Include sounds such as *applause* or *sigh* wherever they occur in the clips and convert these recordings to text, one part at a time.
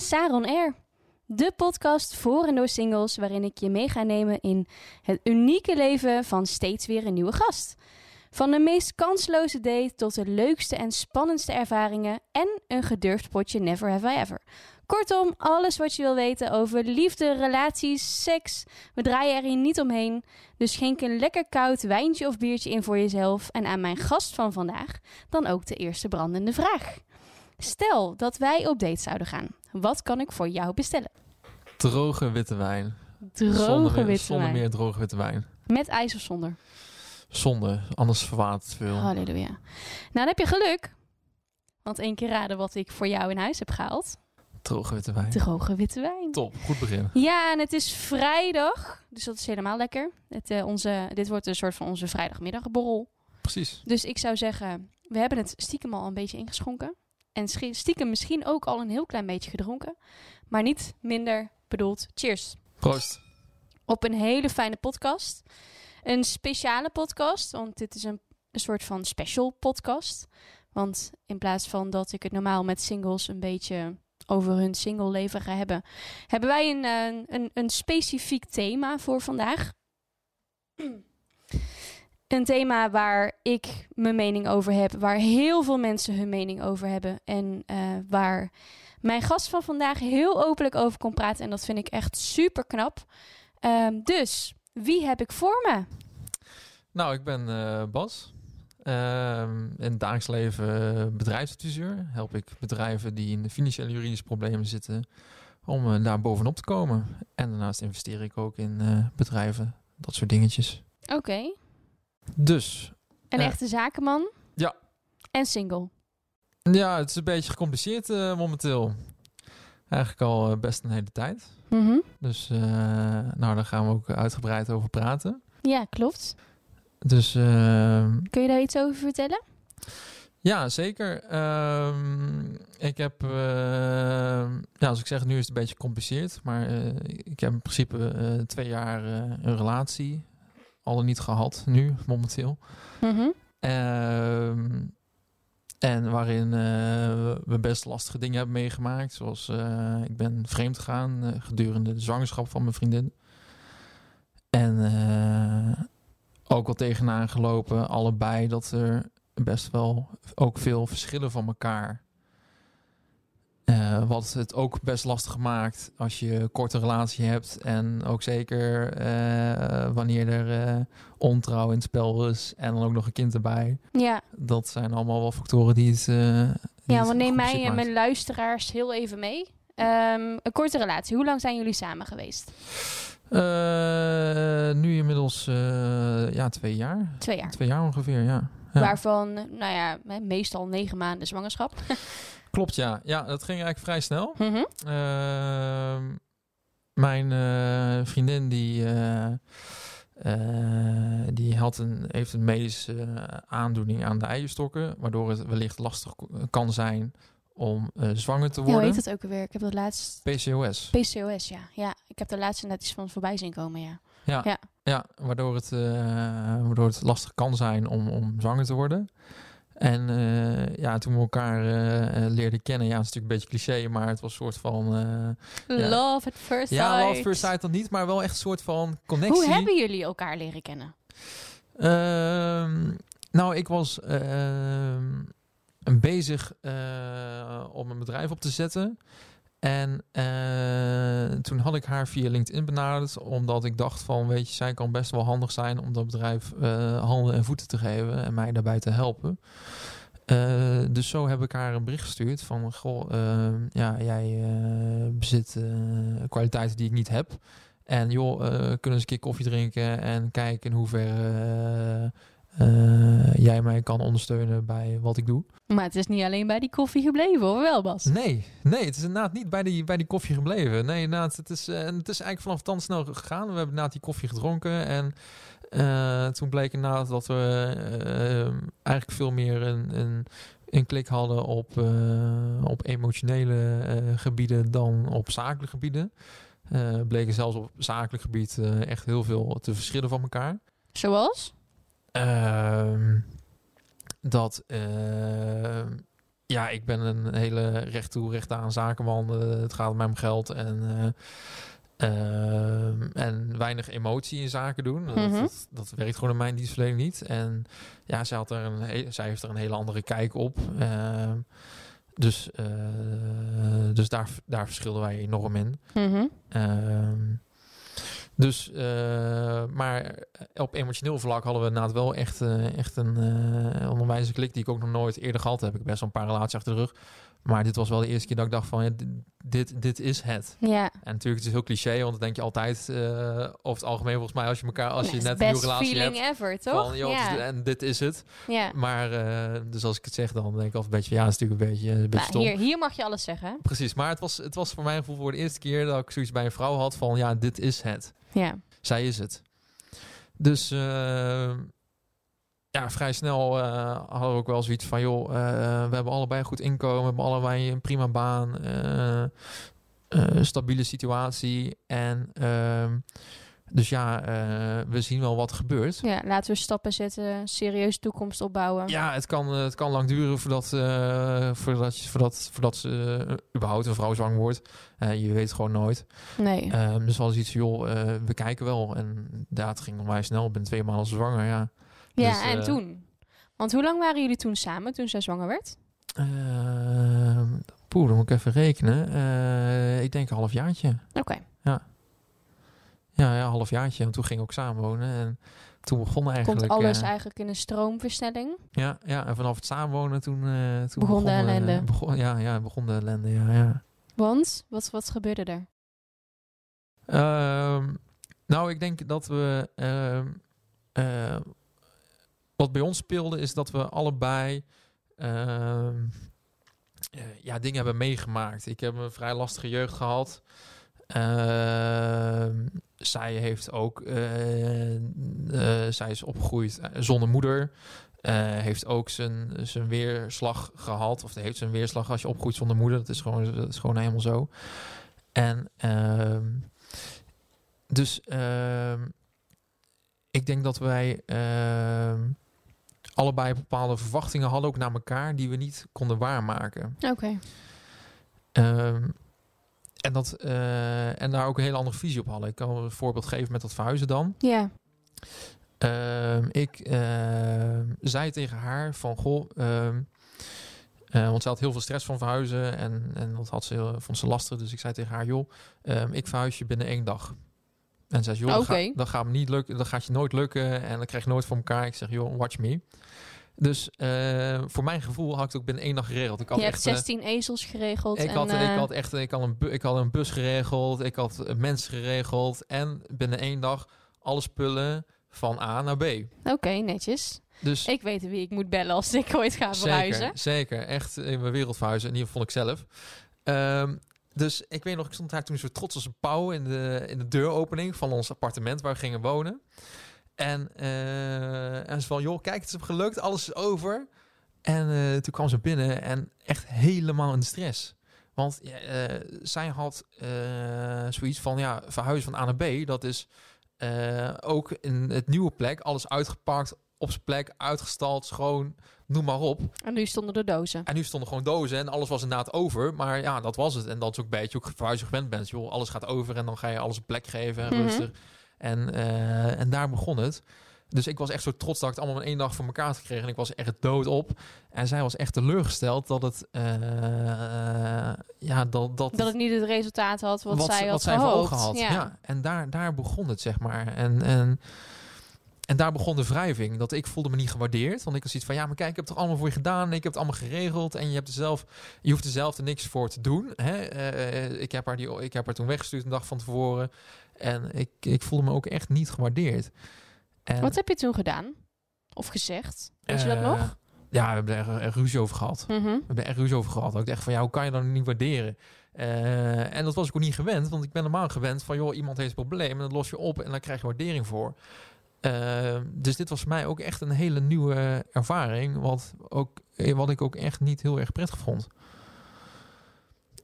Saron Air, de podcast voor en door singles waarin ik je mee ga nemen in het unieke leven van steeds weer een nieuwe gast. Van de meest kansloze date tot de leukste en spannendste ervaringen en een gedurfd potje Never Have I Ever. Kortom, alles wat je wil weten over liefde, relaties, seks. We draaien er hier niet omheen. Dus schenk een lekker koud wijntje of biertje in voor jezelf en aan mijn gast van vandaag dan ook de eerste brandende vraag. Stel dat wij op date zouden gaan. Wat kan ik voor jou bestellen? Droge witte wijn. Droge zonder meer, witte zonder wijn. meer droge witte wijn. Met ijs of zonder? Zonde, anders verwatert het veel. Halleluja. Nou, dan heb je geluk. Want één keer raden wat ik voor jou in huis heb gehaald. Droge witte wijn. Droge witte wijn. Top, goed begin. Ja, en het is vrijdag. Dus dat is helemaal lekker. Het, eh, onze, dit wordt een soort van onze vrijdagmiddagborrel. Precies. Dus ik zou zeggen, we hebben het stiekem al een beetje ingeschonken. En stiekem misschien ook al een heel klein beetje gedronken. Maar niet minder bedoeld. Cheers. Proost. Op een hele fijne podcast. Een speciale podcast, want dit is een, een soort van special podcast. Want in plaats van dat ik het normaal met singles een beetje over hun single leven ga hebben, hebben wij een, eh, een, een specifiek thema voor vandaag. Een thema waar ik mijn mening over heb, waar heel veel mensen hun mening over hebben en eh, waar mijn gast van vandaag heel openlijk over kon praten. En dat vind ik echt super knap. Ehm, dus, wie heb ik voor me? Nou, ik ben eh, Bas. Ehm, in het dagelijks leven eh, bedrijfsadviseur. Help ik bedrijven die in financiële juridische problemen zitten om daar bovenop te komen. En daarnaast investeer ik ook in bedrijven, dat soort dingetjes. Oké, Dus, een Eh, echte zakenman. ja. En single. ja, het is een beetje gecompliceerd eh, momenteel. Eigenlijk al eh, best een hele tijd. Mhm. Dus nou, daar gaan we ook uitgebreid over praten. Ja, klopt. Dus ehm, Kun je daar iets over vertellen? ja, zeker. Ehm, ik heb, ehm, ja, als ik zeg, nu is het een beetje gecompliceerd. Maar ik heb in principe twee jaar een relatie. Al dan niet gehad, nu, momenteel. Mhm. Ehm, en waarin eh, we best lastige dingen hebben meegemaakt. Zoals eh, ik ben vreemd gegaan eh, gedurende de zwangerschap van mijn vriendin. En ook wel tegenaan gelopen, allebei, dat er best wel ook veel verschillen van elkaar. Eh, wat het ook best lastig maakt als je een korte relatie hebt. En ook zeker eh, wanneer er eh, ontrouw in het spel is. En dan ook nog een kind erbij. Ja, Dat zijn allemaal wel factoren die het. die ja want neem mij en mijn luisteraars heel even mee. Ehm, een korte relatie. Hoe lang zijn jullie samen geweest? Nu inmiddels ja, twee jaar. Twee jaar. Twee jaar ongeveer, ja. ja. Waarvan, nou ja, meestal negen maanden zwangerschap. *laughs* Klopt, ja. Ja, dat ging eigenlijk vrij snel. Mhm. Ehm, mijn eh, vriendin die, eh, eh, die had een, heeft een medische aandoening aan de eierstokken, waardoor het wellicht lastig kan zijn om zwanger te Ja, hoe worden. heet het ook alweer? Ik heb dat laatst... PCOS. PCOS, ja. Ja, ik heb er laatst net iets van voorbij zien komen, ja. Ja, Ja. ja. waardoor, het, waardoor het lastig kan zijn om, om zwanger te worden. En eh, ja, toen we elkaar eh, eh, leerden kennen, ja, het is natuurlijk een beetje cliché, maar het was een soort van. Ja. Love at first sight. ja, love first sight dan niet, maar wel echt een soort van connectie. Hoe hebben jullie elkaar leren kennen? Ehm, nou, ik was ehm, bezig om een bedrijf op te zetten. En eh, toen had ik haar via LinkedIn benaderd, omdat ik dacht van, weet je, zij kan best wel handig zijn om dat bedrijf eh, handen en voeten te geven en mij daarbij te helpen. Eh, dus zo heb ik haar een bericht gestuurd van, goh, ehm, ja, jij bezit kwaliteiten die ik niet heb. En joh, kunnen we een keer koffie drinken en kijken in hoeverre eh, jij mij kan ondersteunen bij wat ik doe. Maar het is niet alleen bij die koffie gebleven, hoor wel, Bas? Nee, nee, het is inderdaad niet bij die, bij die koffie gebleven. Nee, inderdaad, het is, en het is eigenlijk vanaf dan snel gegaan. We hebben inderdaad die koffie gedronken en eh, toen bleek inderdaad dat we eigenlijk veel meer een, een, een klik hadden op, op emotionele gebieden dan op zakelijke gebieden. Bleken zelfs op zakelijk gebied echt heel veel te verschillen van elkaar. Zoals? Ehm, dat ehm, ja, ik ben een hele recht toe, recht aan zakenman. Eh, het gaat om geld en, eh, ehm, en weinig emotie in zaken doen. Mhm. dat, dat, dat werkt gewoon in mijn dienstverlening niet. En ja, zij, had er een zij heeft er een hele andere kijk op. Ehm, dus eh, dus daar, daar verschilden wij enorm in. Mhm. Dus, eh, maar op emotioneel vlak hadden we inderdaad wel echt, eh, echt een eh onderwijze klik die ik ook nog nooit eerder gehad heb. Ik best wel een paar relaties achter de rug. Maar dit was wel de eerste keer dat ik dacht van, ja, dit- dit, is het. Ja. En natuurlijk, het is heel cliché, want dan denk je altijd, eh over het algemeen volgens mij, als je elkaar, als je net een nieuwe relatie hebt. ever, toch? Van, joh, en dit is het. ja. Maar, eh, dus als ik het zeg, dan denk ik altijd een beetje, ja, het is natuurlijk een beetje, een beetje Nou, stom. hier, hier mag je alles zeggen. Precies, maar het was, het was voor mijn gevoel voor de eerste keer dat ik zoiets bij een vrouw had van, ja, dit is het. Ja. Zij is het. Dus eh, ja, vrij snel eh, hadden we ook wel zoiets van, joh, eh, we hebben allebei een goed inkomen, we hebben allebei een prima baan, eh, stabiele situatie. En ehm, dus ja, we zien wel wat er gebeurt. ja, laten we stappen zetten, serieuze toekomst opbouwen. Ja, het kan, het kan lang duren voordat, voordat, je- voordat, voordat ze überhaupt een vrouw zwanger wordt. Je weet gewoon nooit. Nee. Ehm, dus hadden iets joh, we kijken wel. En het ging nog vrij snel. Ik ben twee maanden zwanger, ja. Ja, dus, en eh, toen? Want hoe lang waren jullie toen samen, toen zij zwanger werd? Ehm poeh, dan moet ik even rekenen. Eh, ik denk een halfjaartje. Oké. Ja, ja, een halfjaartje. En toen ging ik ook samenwonen. En toen begon eigenlijk... Komt alles eh, eigenlijk in een stroomversnelling? ja, ja, en vanaf het samenwonen toen... toen Begon de ellende. begon, ja, ja, begon de ellende, ja, ja. Want? Wat, wat gebeurde er? Ehm, nou, ik denk dat we. Wat bij ons speelde is dat we allebei. ehm, eh, ja, dingen hebben meegemaakt. Ik heb een vrij lastige jeugd gehad. Ehm, zij heeft ook. eh, eh, zij is opgegroeid zonder moeder. Heeft ook zijn, zijn weerslag gehad. Of heeft zijn weerslag als je opgroeit zonder moeder. Dat is gewoon, dat is gewoon helemaal zo. En ehm, dus ik denk dat wij allebei bepaalde verwachtingen hadden, ook naar elkaar, die we niet konden waarmaken. Oké. Ehm, en, dat, eh, en daar ook een hele andere visie op hadden. Ik kan een voorbeeld geven met dat verhuizen dan. Ja. Ehm, ik ehm, zei tegen haar van, goh, eh, want ze had heel veel stress van verhuizen en, en dat had ze, vond ze lastig. Dus ik zei tegen haar, joh, ik verhuis je binnen één dag. En zei ze, joh, dat, gaat, dat gaat me niet lukken, dat gaat je nooit lukken en dat krijg je nooit voor elkaar. Ik zeg, joh, watch me. Dus eh, voor mijn gevoel had ik het ook binnen één dag geregeld. Ik had Je hebt echt, eh, 16 ezels geregeld. ik en, had, eh, ik had echt ik had een, bu- ik had een bus geregeld, ik had eh, mensen geregeld en binnen één dag alle spullen van A naar B. Oké, netjes. Dus Ik weet wie ik moet bellen als ik ooit ga verhuizen. zeker, zeker, echt in mijn wereld verhuizen. In ieder geval vond ik zelf. Ehm, dus ik weet nog, ik stond daar toen zo trots als een pauw in de, in de deuropening van ons appartement waar we gingen wonen. En, eh, en ze van, joh, kijk, het is gelukt, alles is over. En eh, toen kwam ze binnen en echt helemaal in de stress. Want eh, zij had zoiets van, ja, verhuizen van A naar B, dat is ook in het nieuwe plek, alles uitgepakt, op zijn plek, uitgestald, schoon, noem maar op. En nu stonden de dozen. En nu stonden gewoon dozen en alles was inderdaad over. Maar ja, dat was het. En dat is ook een beetje hoe ik verhuizen gewend bent. Joh, alles gaat over en dan ga je alles een plek geven en Mhm. rustig. En, eh, en daar begon het. Dus ik was echt zo trots dat ik het allemaal in één dag voor elkaar had gekregen. En ik was echt dood op. En zij was echt teleurgesteld dat het... eh, ja, dat, dat, Dat het niet het resultaat had wat, zij had wat zij voor gehoopt. ogen had. Ja. Ja. En daar, daar begon het, zeg maar. En, en, en daar begon de wrijving. Dat ik voelde me niet gewaardeerd. Want ik was iets van, ja, maar kijk, ik heb het toch allemaal voor je gedaan. Ik heb het allemaal geregeld. En je, hebt er zelf, je hoeft er zelf er niks voor te doen. Hè? Eh, ik, heb haar die, ik heb haar toen weggestuurd een dag van tevoren. En ik, ik voelde me ook echt niet gewaardeerd. En, Wat heb je toen gedaan? Of gezegd? Weet je dat eh, nog? Ja, we hebben er echt, ruzie over gehad. Mhm. We hebben er echt ruzie over gehad. Ik dacht van, ja, hoe kan je dan niet waarderen? Eh, en dat was ik ook niet gewend, want ik ben normaal gewend van, joh, iemand heeft een probleem en dat los je op en dan krijg je waardering voor. Eh, dus dit was voor mij ook echt een hele nieuwe ervaring, wat, ook, eh, wat ik ook echt niet heel erg prettig vond.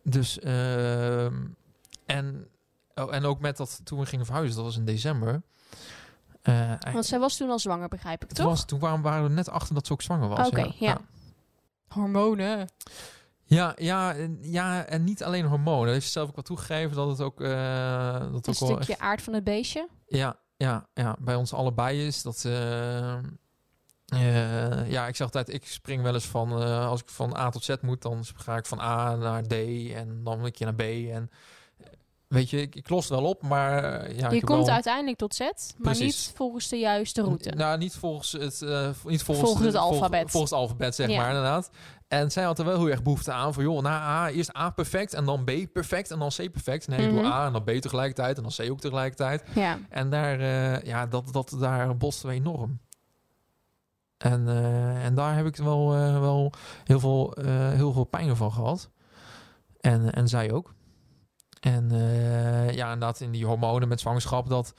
Dus, ehm, en, oh, en ook met dat, toen we gingen verhuizen, dat was in december. Eh, Want zij was toen al zwanger, begrijp ik, toch? was, toen waren, waren we net achter dat ze ook zwanger was. Oké, ja. Hormonen. Ja, ja, en- ja, en niet alleen hormonen. Dat heeft ze zelf ook wel toegegeven dat het ook, eh, dat Een ook wel stukje echt- aard van het beestje. ja, ja, ja, bij ons allebei is dat. eh, eh, ja, ik zeg altijd, ik spring wel eens van eh, als ik van A tot Z moet, dan ga ik van A naar D en dan een keer naar B en weet je, ik, ik los wel op, maar eh, ja, je komt wel- uiteindelijk tot Z, maar Precies. niet volgens de juiste route. Nou, niet volgens het, v- niet volgens, Volgens het volg- alfabet. volgens het alfabet, zeg Ja. maar, inderdaad. En zij had er wel heel erg behoefte aan van, joh, na A, eerst A perfect en dan B perfect en dan C perfect. Nee, ik Mhm. doe A en dan B tegelijkertijd en dan C ook tegelijkertijd. Ja. En daar, eh, ja, dat, dat, daar botsten we enorm. En, en daar heb ik wel, wel heel, veel, heel veel pijn van gehad. En, en zij ook. En eh, ja, inderdaad, in die hormonen met zwangerschap, dat,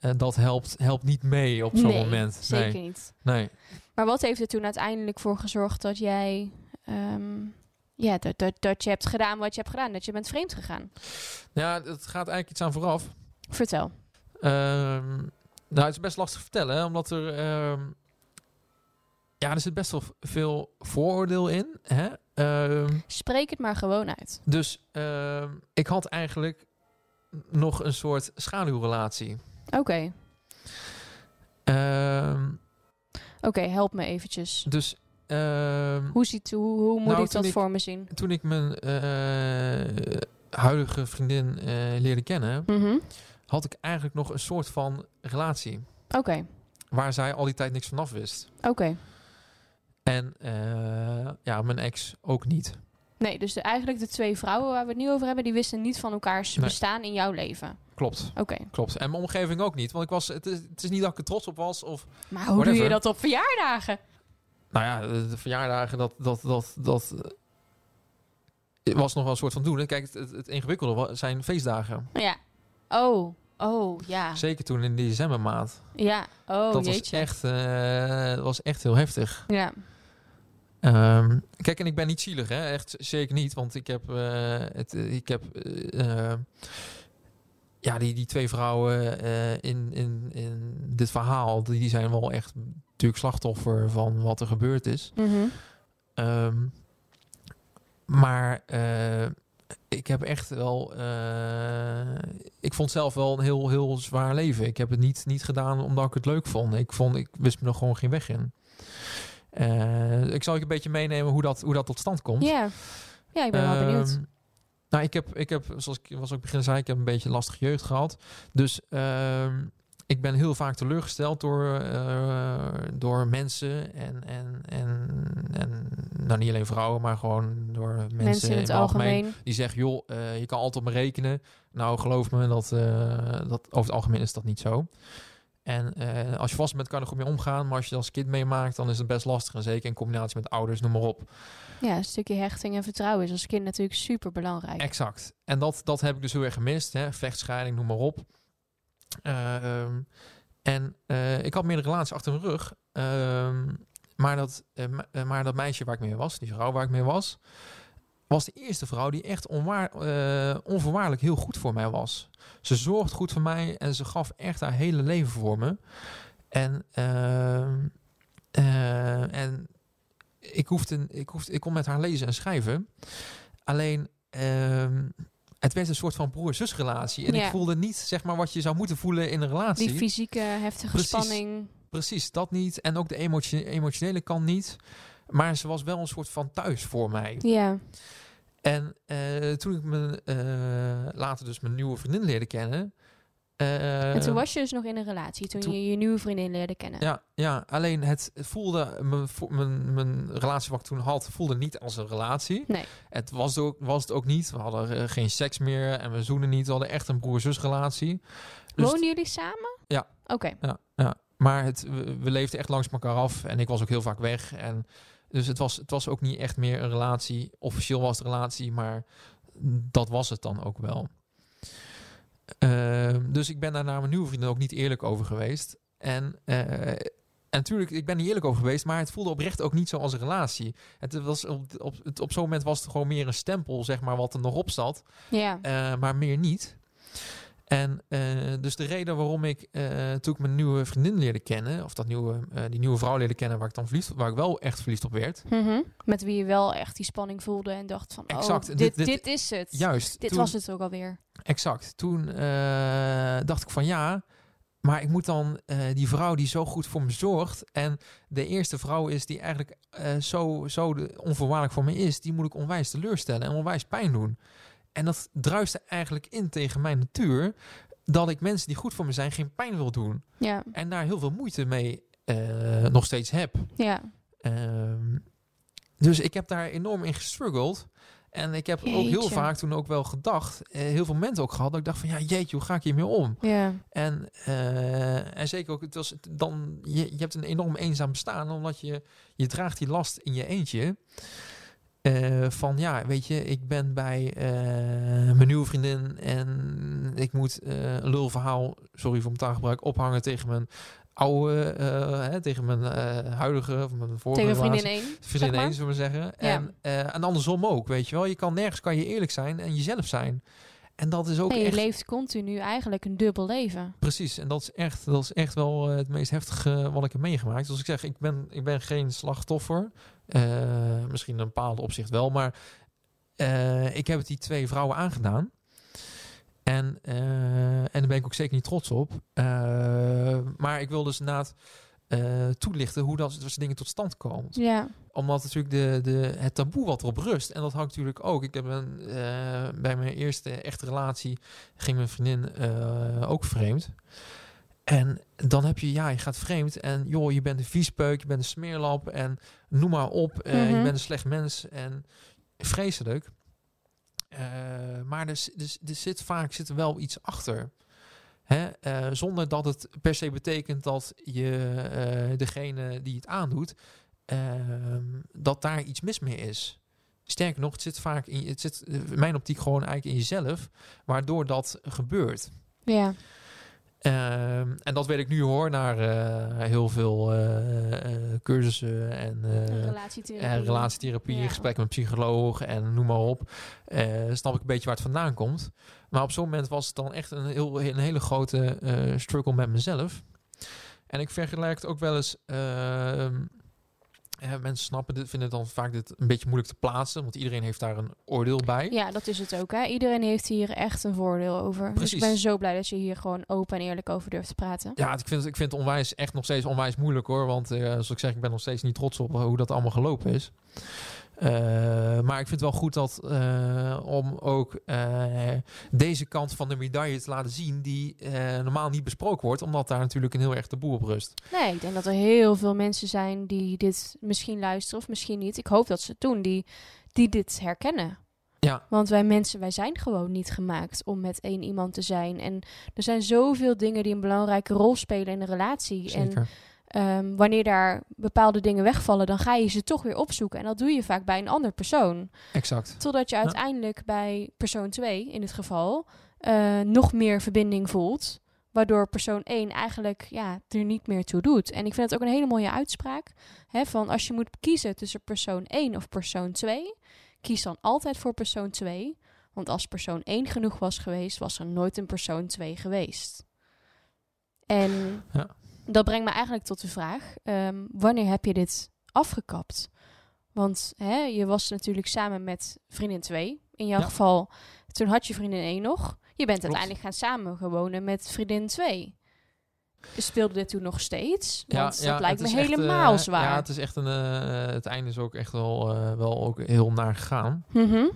eh, dat helpt, helpt niet mee op zo'n nee, moment. zeker Nee, niet. nee. Maar wat heeft er toen uiteindelijk voor gezorgd dat jij... ehm, ja, dat, dat, dat je hebt gedaan wat je hebt gedaan. Dat je bent vreemd gegaan. Ja, het gaat eigenlijk iets aan vooraf. Vertel. Ehm, nou, het is best lastig te vertellen, hè, omdat er... ehm, ja, er zit best wel veel vooroordeel in. Hè? Ehm, Spreek het maar gewoon uit. dus ehm, ik had eigenlijk nog een soort schaduwrelatie. Oké. Ehm, Oké, help me eventjes. dus Hoe, ziet, hoe, hoe moet Nou, ik dat ik- voor me zien? toen ik mijn eh, huidige vriendin eh, leerde kennen, Mhm. had ik eigenlijk nog een soort van relatie. Oké, Waar zij al die tijd niks vanaf wist. oké. En eh, ja, mijn ex ook niet. Nee, dus de, eigenlijk de twee vrouwen waar we het nu over hebben... die wisten niet van elkaars Nee. bestaan in jouw leven. Klopt, Oké. klopt. En mijn omgeving ook niet. Want ik was, het, is, het is niet dat ik er trots op was. Of, Maar hoe doe je dat op verjaardagen? nou ja, de, de verjaardagen, dat, dat, dat, dat eh, was nog wel een soort van doen. Kijk, het, het, het ingewikkelde zijn feestdagen. Ja. Oh, oh, ja. Zeker toen in de decembermaand. Ja, oh dat was echt, eh, was echt heel heftig. Ja, Ehm, kijk, en ik ben niet zielig, hè? echt zeker niet. Want ik heb, eh, het, eh, ik heb eh, ja, die, die twee vrouwen eh, in, in, in dit verhaal, die, die zijn wel echt natuurlijk slachtoffer van wat er gebeurd is. Mhm. Ehm, maar eh, ik heb echt wel. eh, ik vond zelf wel een heel, heel zwaar leven. Ik heb het niet, niet gedaan omdat ik het leuk vond. Ik, vond, ik wist me er gewoon geen weg in. Eh, ik zal je een beetje meenemen hoe dat, hoe dat tot stand komt. ja. Ja, ik ben wel benieuwd. Ehm, nou, ik heb, ik heb, zoals ik was ook begin zei, ik heb een beetje lastige jeugd gehad. Dus ehm, ik ben heel vaak teleurgesteld door, eh, door mensen en, en, en, en nou niet alleen vrouwen, maar gewoon door mensen, Mensen in het algemeen. Die zeggen, joh, eh, je kan altijd op me rekenen. Nou, geloof me, dat, dat over het algemeen is dat niet zo. En eh, als je vast bent, kan er goed mee omgaan. Maar als je dat als kind meemaakt, dan is het best lastig. En zeker in combinatie met ouders, noem maar op. Ja, een stukje hechting en vertrouwen is als kind natuurlijk super belangrijk. Exact. En dat, dat heb ik dus heel erg gemist. Hè? Vechtscheiding, noem maar op. Ehm, en eh, ik had meerdere relaties achter mijn rug. Ehm, maar, dat, eh, maar dat meisje waar ik mee was, die vrouw waar ik mee was, was de eerste vrouw die echt onwaar, eh, onvoorwaardelijk heel goed voor mij was. Ze zorgde goed voor mij en ze gaf echt haar hele leven voor me. En, ehm, eh, en ik, hoefde, ik, hoefde, ik kon met haar lezen en schrijven. Alleen, ehm, het werd een soort van broer-zus relatie. En Ja. ik voelde niet zeg maar, wat je zou moeten voelen in een relatie. Die fysieke heftige Precies. spanning. Precies, dat niet. En ook de emotio- emotionele kant niet. Maar ze was wel een soort van thuis voor mij. Ja. En eh, toen ik me eh, later dus mijn nieuwe vriendin leerde kennen. eh, en toen was je dus nog in een relatie, toen, toen- je je nieuwe vriendin leerde kennen. Ja, ja, alleen het voelde, mijn, mijn, mijn relatie wat ik toen had, voelde niet als een relatie. Nee. Het was, ook, was het ook niet. We hadden geen seks meer en we zoenen niet. We hadden echt een broer-zus relatie. Dus Woonden jullie samen? Ja. Oké. Ja, ja. maar het, we, we leefden echt langs elkaar af en ik was ook heel vaak weg. En dus het was, het was ook niet echt meer een relatie. Officieel was het een relatie, maar dat was het dan ook wel. Ehm, dus ik ben daar naar mijn nieuwe vrienden ook niet eerlijk over geweest. En, eh, en natuurlijk, ik ben niet eerlijk over geweest, maar het voelde oprecht ook niet zo als een relatie. Het was op, op, het- op zo'n moment was het gewoon meer een stempel, zeg maar, wat er nog op zat. Ja. Eh, maar meer niet. En eh, dus de reden waarom ik, eh, toen ik mijn nieuwe vriendin leerde kennen, of dat nieuwe, eh, die nieuwe vrouw leerde kennen waar ik dan verliefd, waar ik wel echt verliefd op werd. Mhm. Met wie je wel echt die spanning voelde en dacht van, Exact. oh, Dit- dit, dit- dit, is het. Juist. dit toen- was het ook alweer. Exact. Toen dacht ik van ja, maar ik moet dan die vrouw die zo goed voor me zorgt en de eerste vrouw is die eigenlijk zo, zo de, onvoorwaardelijk voor me is, die moet ik onwijs teleurstellen en onwijs pijn doen. En dat druiste eigenlijk in tegen mijn natuur dat ik mensen die goed voor me zijn geen pijn wil doen Ja, en daar heel veel moeite mee eh, nog steeds heb. ja. Ehm, dus ik heb daar enorm in gestruggeld. En ik heb ook heel vaak toen ook wel gedacht, eh, heel veel momenten ook gehad, dat ik dacht van ja, jeetje, hoe ga ik hiermee om? ja. En, eh, en zeker ook, het was dan, je, je hebt een enorm eenzaam bestaan, omdat je, je draagt die last in je eentje. Eh, van ja, weet je, ik ben bij eh, mijn nieuwe vriendin en ik moet eh, een lulverhaal, sorry voor mijn taalgebruik, ophangen tegen mijn oude, hè, tegen mijn huidige, of mijn vorige Tegen vriendin 1. Vriendin zeg maar. één, zullen we zeggen. En, en andersom ook, weet je wel. Je kan nergens kan je eerlijk zijn en jezelf zijn. En dat is ook Nee, je echt... leeft continu eigenlijk een dubbel leven. Precies, en dat is echt, dat is echt wel eh, het meest heftige wat ik heb meegemaakt. Zoals ik zeg, ik ben, ik ben geen slachtoffer. Eh, misschien in een bepaalde opzicht wel, maar eh, ik heb het die twee vrouwen aangedaan. En, en daar ben ik ook zeker niet trots op. Maar ik wil dus inderdaad toelichten hoe dat soort dingen tot stand komen Ja, omdat natuurlijk de, de, het taboe wat erop rust. En dat hangt natuurlijk ook. Ik heb een, eh, bij mijn eerste echte relatie ging mijn vriendin eh, ook vreemd. En dan heb je, ja, je gaat vreemd. En joh, je bent een viespeuk, je bent een smeerlap. En noem maar op. Mhm. Je bent een slecht mens. En vreselijk. Maar er, er, er zit vaak zit er wel iets achter. Hè? Zonder dat het per se betekent dat je degene die het aandoet, dat daar iets mis mee is. Sterker nog, het zit vaak in, het zit in mijn optiek gewoon eigenlijk in jezelf, waardoor dat gebeurt. ja. Ehm, en dat weet ik nu hoor, naar eh, heel veel eh, eh, cursussen en eh, relatietherapie. en relatietherapie, Ja. gesprekken met psycholoog en noem maar op. Eh, snap ik een beetje waar het vandaan komt. Maar op zo'n moment was het dan echt een, heel, een hele grote eh, struggle met mezelf. En ik vergelijk het ook wel eens. Eh, mensen snappen dit, vinden het dan vaak dit een beetje moeilijk te plaatsen, want iedereen heeft daar een oordeel bij. Ja, dat is het ook. Hè? Iedereen heeft hier echt een voordeel over. Dus ik Precies. ben zo blij dat je hier gewoon open en eerlijk over durft te praten. Ja, ik vind, het- ik vind het onwijs, echt nog steeds onwijs moeilijk hoor. Want eh, zoals ik zeg, ik ben nog steeds niet trots op hoe dat allemaal gelopen is. Eh, maar ik vind het wel goed dat eh, om ook eh, deze kant van de medaille te laten zien, die normaal niet besproken wordt, omdat daar natuurlijk een heel erg taboe op rust. Nee, ik denk dat er heel veel mensen zijn die dit misschien luisteren of misschien niet. Ik hoop dat ze het doen, die, die dit herkennen. Ja. Want wij mensen, wij zijn gewoon niet gemaakt om met één iemand te zijn. En er zijn zoveel dingen die een belangrijke rol spelen in een relatie. En Ehm, wanneer daar bepaalde dingen wegvallen, dan ga je ze toch weer opzoeken. En dat doe je vaak bij een ander persoon. Exact. Totdat je uiteindelijk bij persoon 2, in dit geval, eh, nog meer verbinding voelt. Waardoor persoon 1 eigenlijk ja, er niet meer toe doet. En ik vind het ook een hele mooie uitspraak. Hè, van als je moet kiezen tussen persoon 1 of persoon 2, kies dan altijd voor persoon 2. Want als persoon 1 genoeg was geweest, was er nooit een persoon 2 geweest. En Ja. Dat brengt me eigenlijk tot de vraag: ehm, wanneer heb je dit afgekapt? Want hè, je was natuurlijk samen met vriendin 2. In jouw Ja. geval, toen had je vriendin 1 nog. Je bent Klopt. uiteindelijk gaan samenwonen met vriendin 2. Speelde dit toen nog steeds? Want dat lijkt me echt, helemaal eh, zwaar. Ja, het is echt een. eh, het einde is ook echt wel, eh, wel ook heel naar gegaan. Mhm.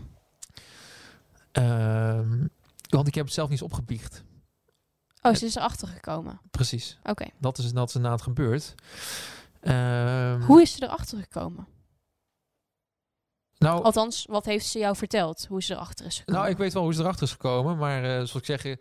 Ehm, want ik heb het zelf niet eens opgebiecht. Oh, ze is erachter gekomen. Precies. Oké. Dat is, dat is inderdaad gebeurd. Ehm, Hoe is ze erachter gekomen? Nou, Althans, wat heeft ze jou verteld? Hoe ze erachter is gekomen? nou, ik weet wel hoe ze erachter is gekomen. Maar eh, zoals ik zeg, eh, op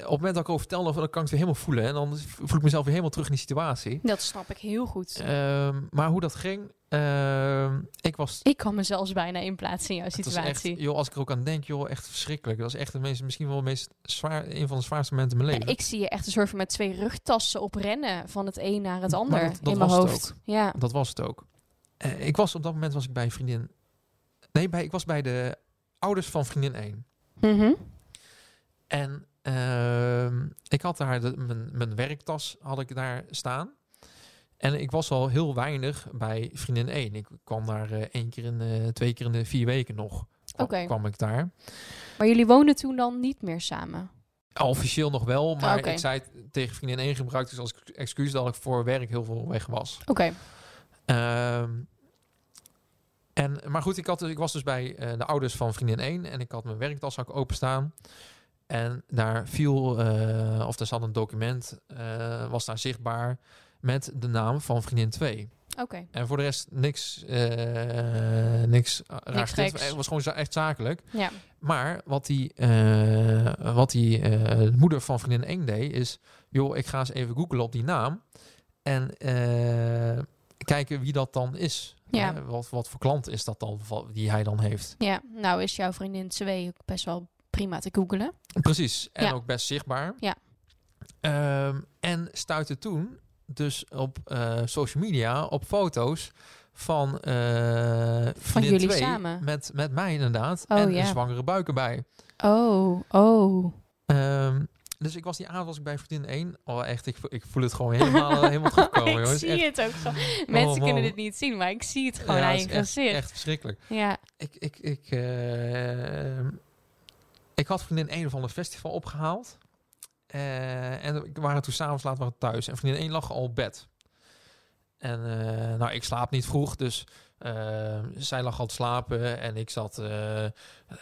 het moment dat ik over vertel, dan kan ik het weer helemaal voelen. En dan voel ik mezelf weer helemaal terug in die situatie. Dat snap ik heel goed. Ehm, maar hoe dat ging, ehm, ik was... ik kan me zelfs bijna inplaatsen in jouw situatie. echt, joh, als ik er ook aan denk, joh, echt verschrikkelijk. Dat was echt de meest, misschien wel het meest zwaar, een van de zwaarste momenten in mijn leven. ik zie je echt een soort van met twee rugtassen op rennen van het een naar het ander dat- dat in mijn het hoofd. Ja. Dat was het ook. Eh, ik was op dat moment was ik bij een vriendin. Nee, bij, ik was bij de ouders van vriendin 1. Mhm. En ehm, ik had daar de, mijn, mijn werktas had ik daar staan. En ik was al heel weinig bij vriendin 1. Ik kwam daar eh, één keer in de, twee keer in de vier weken nog. Kwam, Oké. kwam ik daar. Maar jullie woonden toen dan niet meer samen? Officieel nog wel, maar Ah, oké. ik zei tegen vriendin 1 gebruikte dus als excuus dat ik voor werk heel veel weg was. Oké. Ehm, en, maar goed, ik, had, ik was dus bij eh, de ouders van vriendin 1 en ik had mijn werktas ook openstaan. En daar viel, eh, of er zat een document, eh, was daar zichtbaar met de naam van vriendin 2. Oké. En voor de rest niks, niks raars. geks. Het was gewoon echt zakelijk. Ja. Maar wat die, wat die de moeder van vriendin 1 deed, is... joh, ik ga eens even googlen op die naam. En kijken wie dat dan is. Ja. Hè, wat, wat voor klant is dat dan, die hij dan heeft. Ja, nou is jouw vriendin 2 ook best wel prima te googelen. Precies. En Ja. ook best zichtbaar. Ja. Ehm, en stuitte toen dus op eh, social media op foto's van, eh vriendin jullie 2 samen? Met, met mij inderdaad. Oh, en ja. een zwangere buik erbij. Oh, oh. Ehm, dus ik was die avond was ik bij vriendin 1. Oh, echt, ik, ik voel het gewoon helemaal, *laughs* helemaal terugkomen. ik jongens. zie Echt, het ook gewoon. Mensen man. kunnen dit niet zien, maar ik zie het gewoon ja, aan het je echt, gezicht. echt verschrikkelijk. Ja, Ik, ik, ik, eh, ik had vriendin 1 van een festival opgehaald. Eh, en we waren toen s'avonds laat waren we thuis. En vriendin 1 lag al op bed. En eh, nou, ik slaap niet vroeg, dus eh, zij lag al te slapen. En ik zat eh,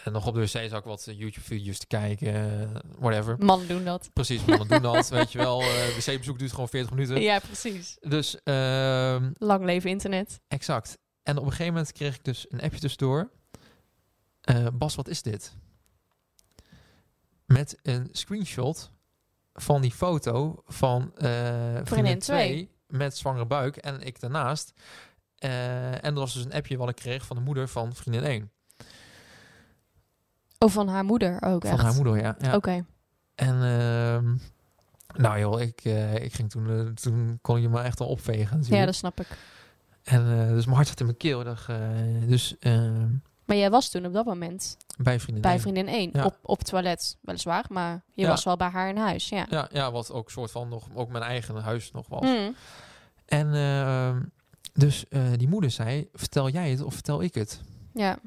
nog op de wc, zat ik wat YouTube-video's te kijken, eh, whatever. mannen doen dat. Precies, mannen doen dat, *laughs* weet je wel. Eh wc-bezoek duurt gewoon 40 minuten. Ja, precies. Dus, ehm, Lang leven internet. exact. En op een gegeven moment kreeg ik dus een appje tussendoor. Eh, Bas, wat is dit? Met een screenshot van die foto van eh vriendin 2 twee. met zwangere buik en ik daarnaast. Eh, en dat was dus een appje wat ik kreeg van de moeder van vriendin 1. Oh, van haar moeder ook Van echt? haar moeder, ja. ja. Oké. En ehm, nou joh, ik, eh, ik ging toen, eh, toen kon je me echt al opvegen. Ja, dat snap ik. En dus mijn hart zat in mijn keel. Dacht, dus ehm, Maar jij was toen op dat moment bij vriendin bij één. vriendin 1. Ja. Op, op toilet, weliswaar. Maar je Ja. was wel bij haar in huis, ja. Ja, ja, wat ook soort van nog, ook mijn eigen huis nog was. Mm. En ehm, dus eh, die moeder zei, vertel jij het of vertel ik het? Ja,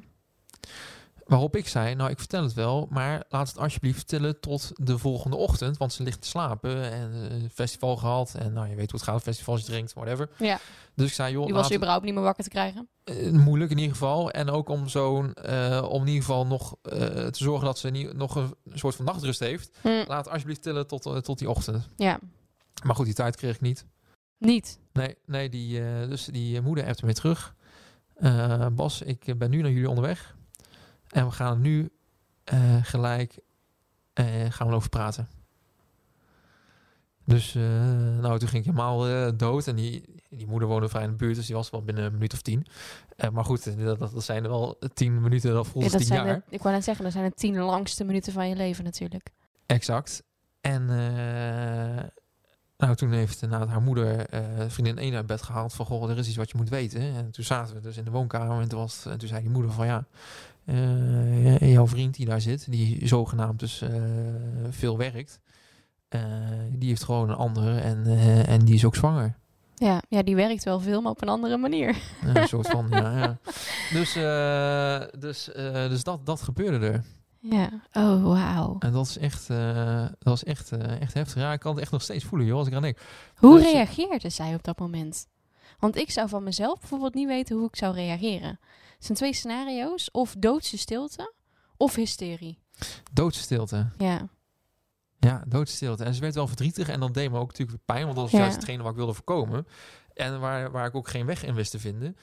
Waarop ik zei, nou ik vertel het wel, maar laat het alsjeblieft vertellen tot de volgende ochtend. Want ze ligt te slapen en een festival gehad. En nou je weet hoe het gaat, festivals drinkt, whatever. ja. Dus ik zei, joh, Die laat was überhaupt niet meer wakker te krijgen. Eh, moeilijk in ieder geval. En ook om zo'n, om in ieder geval nog te zorgen dat ze niet, nog een soort van nachtrust heeft. Hm. Laat alsjeblieft tillen tot, tot die ochtend. Ja, Maar goed, die tijd kreeg ik niet. Niet. Nee, nee die, eh, dus die eh, moeder appte me terug. Eh, Bas, ik ben nu naar jullie onderweg. En we gaan nu gelijk gaan we over praten. Dus nou, toen ging ik helemaal dood. En die, die moeder woonde vrij in de buurt, dus die was wel binnen een minuut of tien. Maar goed, dat, dat zijn er wel tien minuten, dat voelt Ja, tien jaar. de, ik wou net zeggen, dat zijn de tien langste minuten van je leven natuurlijk. Exact. En nou, toen heeft inderdaad haar moeder eh, vriendin 1 uit bed gehaald van, goh, er is iets wat je moet weten. En toen zaten we dus in de woonkamer en toen, was, en toen zei die moeder van, ja, eh, jouw vriend die daar zit, die zogenaamd dus eh, veel werkt, eh, die heeft gewoon een andere en, eh, en die is ook zwanger. Ja, ja, die werkt wel veel, maar op een andere manier. Eh, een soort van, ja, ja. *laughs* Dus, eh, dus, eh, dus dat, dat gebeurde er. Ja, oh wauw. En dat is echt, eh, dat was echt, eh, echt heftig. Ja, ik kan het echt nog steeds voelen, joh, als ik aan denk. Hoe Dus, eh, reageerde zij op dat moment? Want ik zou van mezelf bijvoorbeeld niet weten hoe ik zou reageren. Het zijn twee scenario's. Of doodse stilte, of hysterie. Doodstilte. Ja, Ja, doodstilte. En ze werd wel verdrietig en dat deed me ook natuurlijk pijn, want dat was Ja. juist hetgene wat ik wilde voorkomen. En waar, waar ik ook geen weg in wist te vinden.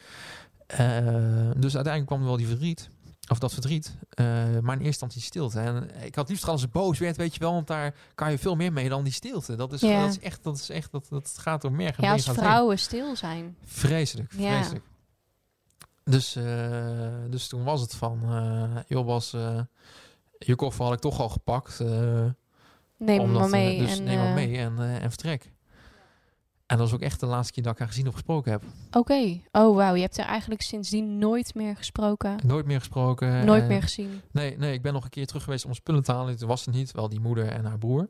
Dus uiteindelijk kwam er wel die verdriet. Of dat verdriet. eh, maar in eerste instantie stilte. En ik had liefst als ze boos werd, weet je wel. Want daar kan je veel meer mee dan die stilte. Dat is, Ja. dat is echt, dat is echt, dat, dat gaat door merg en ja als heen. vrouwen stil zijn. Vreselijk, Ja. vreselijk. Dus, eh, dus toen was het van, eh joh eh, je koffer had ik toch al gepakt. Neem hem omdat, maar mee. dus en, neem maar mee en, en vertrek. En dat was ook echt de laatste keer dat ik haar gezien of gesproken heb. Oké. Oh, wauw. Je hebt er eigenlijk sindsdien nooit meer gesproken. Nooit meer gesproken. Nooit en- meer gezien. Nee, nee, ik ben nog een keer terug geweest om spullen te halen. Toen was het niet, wel die moeder en haar broer.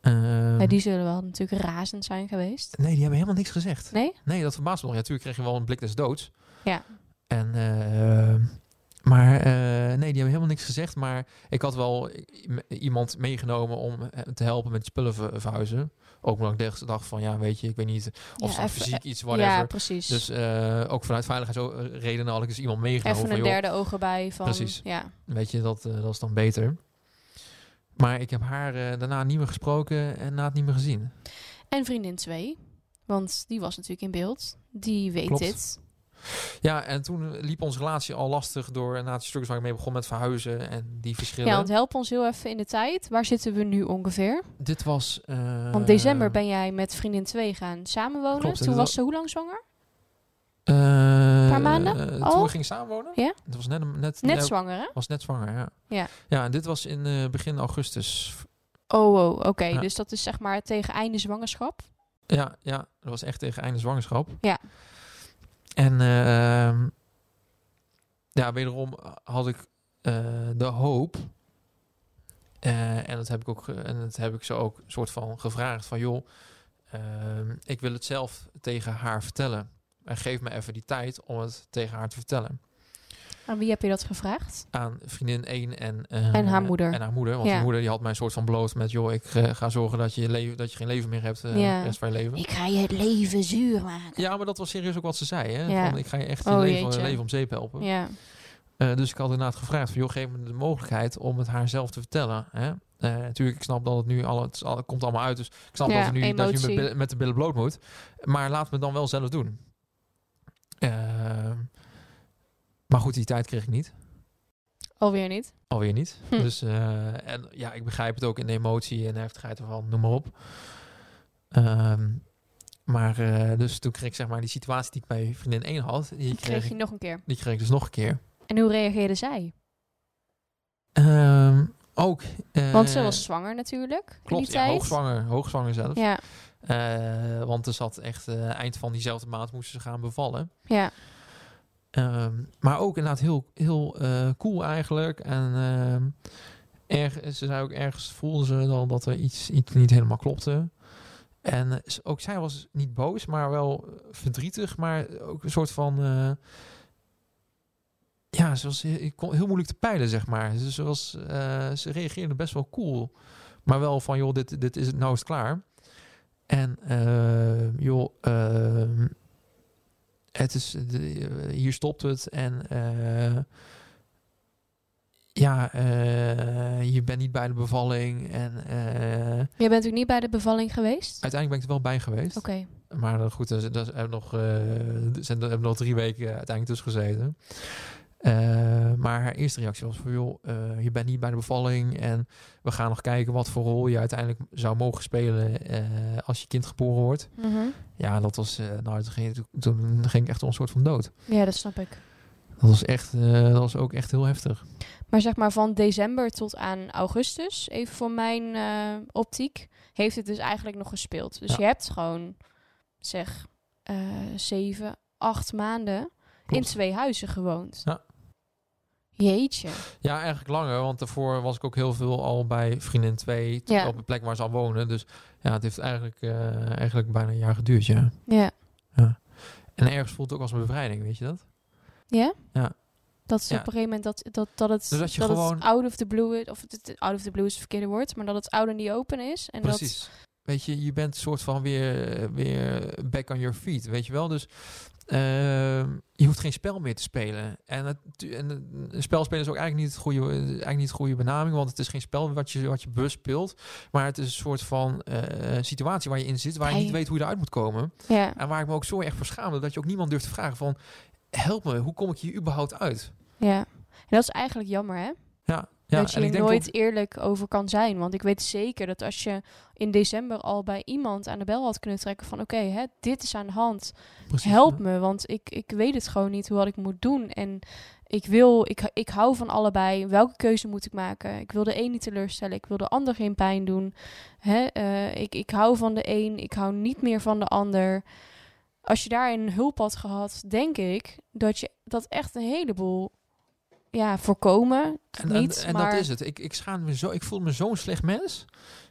Ehm, Ja, die zullen wel natuurlijk razend zijn geweest. Nee, die hebben helemaal niks gezegd. Nee? Nee, dat verbaast me nog. Ja, natuurlijk kreeg je wel een blik des doods. Ja. En, eh, maar eh, nee, die hebben helemaal niks gezegd. Maar ik had wel iemand meegenomen om eh, te helpen met spullen ver- verhuizen. Ook omdat ik dacht- van, ja, weet je, ik weet niet of Ja, ja, fysiek iets, Ja, whatever. precies. dus eh, ook vanuit veiligheidsredenen had ik dus iemand meegenomen. Even een derde oog erbij van... Precies. Ja. Weet je, dat, eh, dat is dan beter. Maar ik heb haar eh, daarna niet meer gesproken en na het niet meer gezien. En vriendin 2. Want die was natuurlijk in beeld. Die weet Klopt. dit. Ja, en toen liep onze relatie al lastig door na die stukken waar ik mee begon met verhuizen en die verschillen. Ja, want help ons heel even in de tijd. Waar zitten we nu ongeveer? Dit was... eh, Want december ben jij met vriendin 2 gaan samenwonen. Klopt, Toen was ze hoe lang zwanger? Een paar maanden Toen al? we gingen samenwonen? Ja? Het was net, een- net, Net zwanger, hè? was net zwanger, ja. Ja. Ja, en dit was in eh, begin augustus. Oh, oh oké. Ja. Dus dat is zeg maar tegen einde zwangerschap. Ja, ja, dat was echt tegen einde zwangerschap. Ja. En ehm, ja, wederom had ik eh, de hoop. eh, en dat heb ik ook, en dat heb ik ze ook soort van gevraagd van joh, ehm, ik wil het zelf tegen haar vertellen. En geef me even die tijd om het tegen haar te vertellen. Aan wie heb je dat gevraagd? Aan vriendin 1 en, eh, En haar moeder. En haar moeder. Want Ja. moeder die had mij een soort van beloofd met joh, ik eh, ga zorgen dat je, leven, dat je geen leven meer hebt eh Ja. de rest van je leven. Ik ga je het leven zuur maken. Ja, maar dat was serieus ook wat ze zei. Hè? Ja. Van, ik ga je echt je Oh, leven, jeetje. leven om zeep helpen. Ja. Eh, dus ik had inderdaad gevraagd van, joh, geef me de mogelijkheid om het haar zelf te vertellen. Hè? Eh, natuurlijk, ik snap dat het nu al, het, is al- het komt allemaal uit. Dus ik snap Ja, dat, nu, dat je met, met de billen bloot moet. Maar laat me dan wel zelf doen. Eh, maar goed, die tijd kreeg ik niet. Alweer niet. Alweer niet. Hm. Dus eh, en ja, ik begrijp het ook in de emotie en heftigheid ervan, noem maar op. Ehm, maar eh, dus toen kreeg ik zeg maar die situatie die ik bij vriendin 1 had, die Die kreeg, kreeg je nog een keer. die kreeg ik dus nog een keer. En hoe reageerde zij? Ehm, ook. eh, Want ze was zwanger natuurlijk. Klopt, ja, hoogzwanger, hoogzwanger zelf. Ja, Eh, want er zat echt eh, eind van diezelfde maand moesten ze gaan bevallen. ja. Ehm, maar ook inderdaad heel, heel eh, cool eigenlijk. En ehm, erg, ze zei ook ergens voelde ze dan dat er iets, iets niet helemaal klopte. En eh, ze- ook zij was niet boos, maar wel eh, verdrietig. Maar ook een soort van... ja, ze was heel, heel moeilijk te peilen, zeg maar. Dus ze, was, ze reageerde best wel cool. Maar wel van, joh, dit, dit is het, nou klaar. En eh, joh, ehm, het is, de, eh, hier stopt het. En eh, ja, eh, je bent niet bij de bevalling. En eh, Je bent natuurlijk niet bij de bevalling geweest? uiteindelijk ben ik er wel bij geweest. Oké. Maar goed, er, er nog, er zijn, er hebben nog drie weken uiteindelijk tussen gezeten. Eh, maar haar eerste reactie was van, joh, eh, je bent niet bij de bevalling en we gaan nog kijken wat voor rol je uiteindelijk zou mogen spelen eh, als je kind geboren wordt. Mhm. Ja, dat was, nou, toen ging, toen ging ik echt een soort van dood. Ja, dat snap ik. Dat was echt, dat was ook echt heel heftig. Maar zeg maar van december tot aan augustus, even voor mijn optiek, heeft het dus eigenlijk nog gespeeld. Dus Ja. je hebt gewoon, zeg, zeven, acht maanden in twee huizen gewoond. Ja. Jeetje. Ja, eigenlijk langer, want daarvoor was ik ook heel veel al bij vriendin 2 Ja. op de plek waar ze al wonen. Dus ja, het heeft eigenlijk, eh, eigenlijk bijna een jaar geduurd, ja. Ja. En ergens voelt het ook als een bevrijding, weet je dat? Ja? Ja. Dat is Ja. op een gegeven moment dat, dat, dat het, Dus dat je dat het gewoon- out of the blue is, of het, out of the blue is het verkeerde woord, maar dat het out and the open is. En dat, Precies. Weet je, je bent een soort van weer, weer back on your feet, weet je wel? Dus ehm, je hoeft geen spel meer te spelen. En, het, en een spel spelen is ook eigenlijk niet, het goede, eigenlijk niet de goede benaming, want het is geen spel wat je, wat je bewust speelt. Maar het is een soort van eh, situatie waar je in zit, waar je niet weet hoe je eruit moet komen. ja, En waar ik me ook zo erg voor schaamde, dat je ook niemand durft te vragen van... Help me, hoe kom ik hier überhaupt uit? ja. En dat is eigenlijk jammer, hè? Ja, ja dat je en er ik nooit eerlijk over kan zijn. Want ik weet zeker dat als je in december al bij iemand aan de bel had kunnen trekken van oké, hè, dit is aan de hand. precies, Help ja. me, want ik, ik weet het gewoon niet hoe wat ik moet doen. En ik wil, ik, ik hou van allebei. Welke keuze moet ik maken? Ik wil de een niet teleurstellen. Ik wil de ander geen pijn doen. Hè? eh, ik, ik hou van de een. Ik hou niet meer van de ander. Als je daarin hulp had gehad, denk ik dat je dat echt een heleboel ja, voorkomen. En, niet, en, en maar dat is het. Ik, ik, schaam me zo, ik voel me zo'n slecht mens.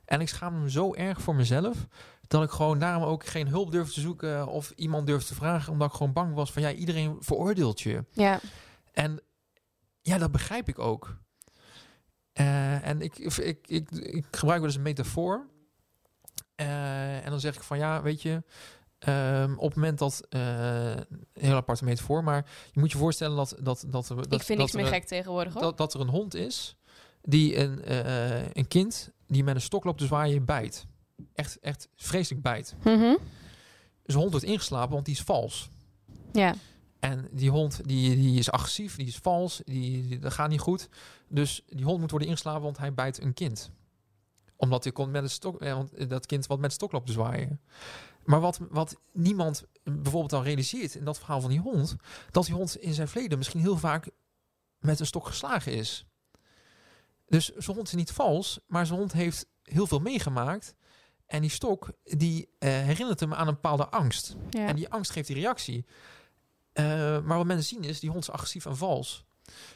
En ik schaam me zo erg voor mezelf. Dat ik gewoon daarom ook geen hulp durf te zoeken. Of iemand durf te vragen. Omdat ik gewoon bang was van ja, iedereen veroordeelt je. Ja, En ja, dat begrijp ik ook. Eh, en ik, ik, ik, ik, ik gebruik wel eens een metafoor. Eh, en dan zeg ik van ja, weet je, ehm, op het moment dat, eh, een heel aparte metafoor, maar je moet je voorstellen dat, dat, dat, dat ik vind niks er meer gek tegenwoordig hoor. dat, dat er een hond is die een, eh, een kind die met een stok loopt te zwaaien bijt. Echt, echt vreselijk bijt. Mhm. Dus hond wordt ingeslapen, want die is vals. Ja, En die hond die, die is agressief, die is vals, die, die- dat gaat niet goed. Dus die hond moet worden ingeslapen, want hij bijt een kind. Omdat hij komt met een stok, eh, want dat kind wat met een stok loopt te zwaaien. Maar wat, wat niemand bijvoorbeeld dan realiseert in dat verhaal van die hond, dat die hond in zijn verleden misschien heel vaak met een stok geslagen is. Dus zijn hond is niet vals, maar zijn hond heeft heel veel meegemaakt. En die stok, die eh, herinnert hem aan een bepaalde angst. ja. En die angst geeft die reactie. Eh, maar wat mensen zien is, die hond is agressief en vals.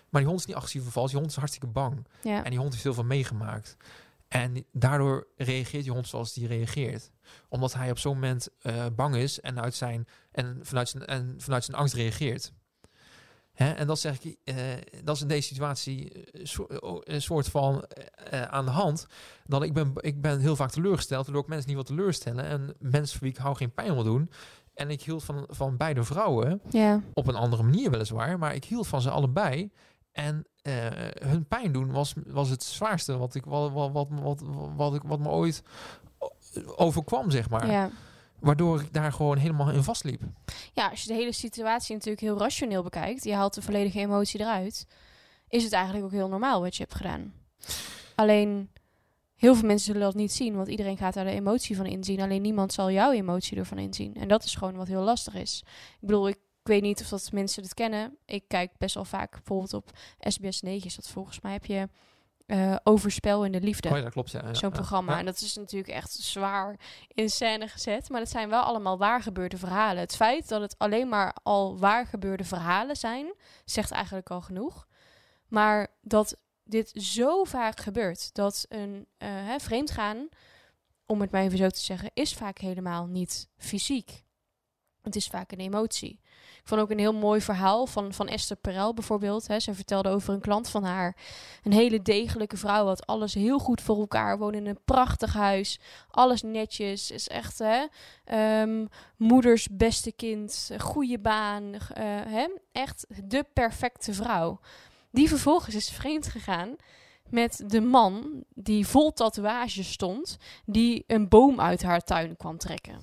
Maar die hond is niet agressief en vals, die hond is hartstikke bang. ja. En die hond heeft heel veel meegemaakt. En daardoor reageert die hond zoals die reageert. Omdat hij op zo'n moment eh, bang is en, uit zijn, en, vanuit zijn, en vanuit zijn angst reageert. Hè? En dat zeg ik, eh, dat is in deze situatie eh, een soort van aan de hand. Dat ik ben, ik ben heel vaak teleurgesteld, waardoor ik mensen niet wil teleurstellen. En mensen voor wie ik hou geen pijn wil doen. En ik hield van, van beide vrouwen, op een andere manier weliswaar, maar ik hield van ze allebei. En hun pijn doen was, was het zwaarste wat, ik, wat, wat, wat, wat, wat, ik, wat me ooit overkwam, zeg maar. ja. Waardoor ik daar gewoon helemaal in vastliep. Ja, als je de hele situatie natuurlijk heel rationeel bekijkt, je haalt de volledige emotie eruit, is het eigenlijk ook heel normaal wat je hebt gedaan. Alleen, heel veel mensen zullen dat niet zien, want iedereen gaat daar de emotie van inzien. Alleen niemand zal jouw emotie ervan inzien. En dat is gewoon wat heel lastig is. Ik bedoel, ik weet niet of dat mensen het kennen. Ik kijk best wel vaak, bijvoorbeeld op SBS 9 is dat volgens mij, heb je eh, Overspel in de Liefde. Oh ja, dat klopt. Ja. Zo'n programma. ja. En dat is natuurlijk echt zwaar in scène gezet. Maar het zijn wel allemaal waargebeurde verhalen. Het feit dat het alleen maar al waargebeurde verhalen zijn, zegt eigenlijk al genoeg. Maar dat dit zo vaak gebeurt, dat een eh hè, vreemdgaan, om het maar even zo te zeggen, is vaak helemaal niet fysiek. Het is vaak een emotie. Vond ook een heel mooi verhaal van, van Esther Perel bijvoorbeeld. Hè. Ze vertelde over een klant van haar. Een hele degelijke vrouw, had alles heel goed voor elkaar. Woonde in een prachtig huis. Alles netjes. Is echt hè, ehm, moeders beste kind. Goede baan. eh, hè, echt de perfecte vrouw. Die vervolgens is vreemd gegaan met de man die vol tatoeages stond. Die een boom uit haar tuin kwam trekken.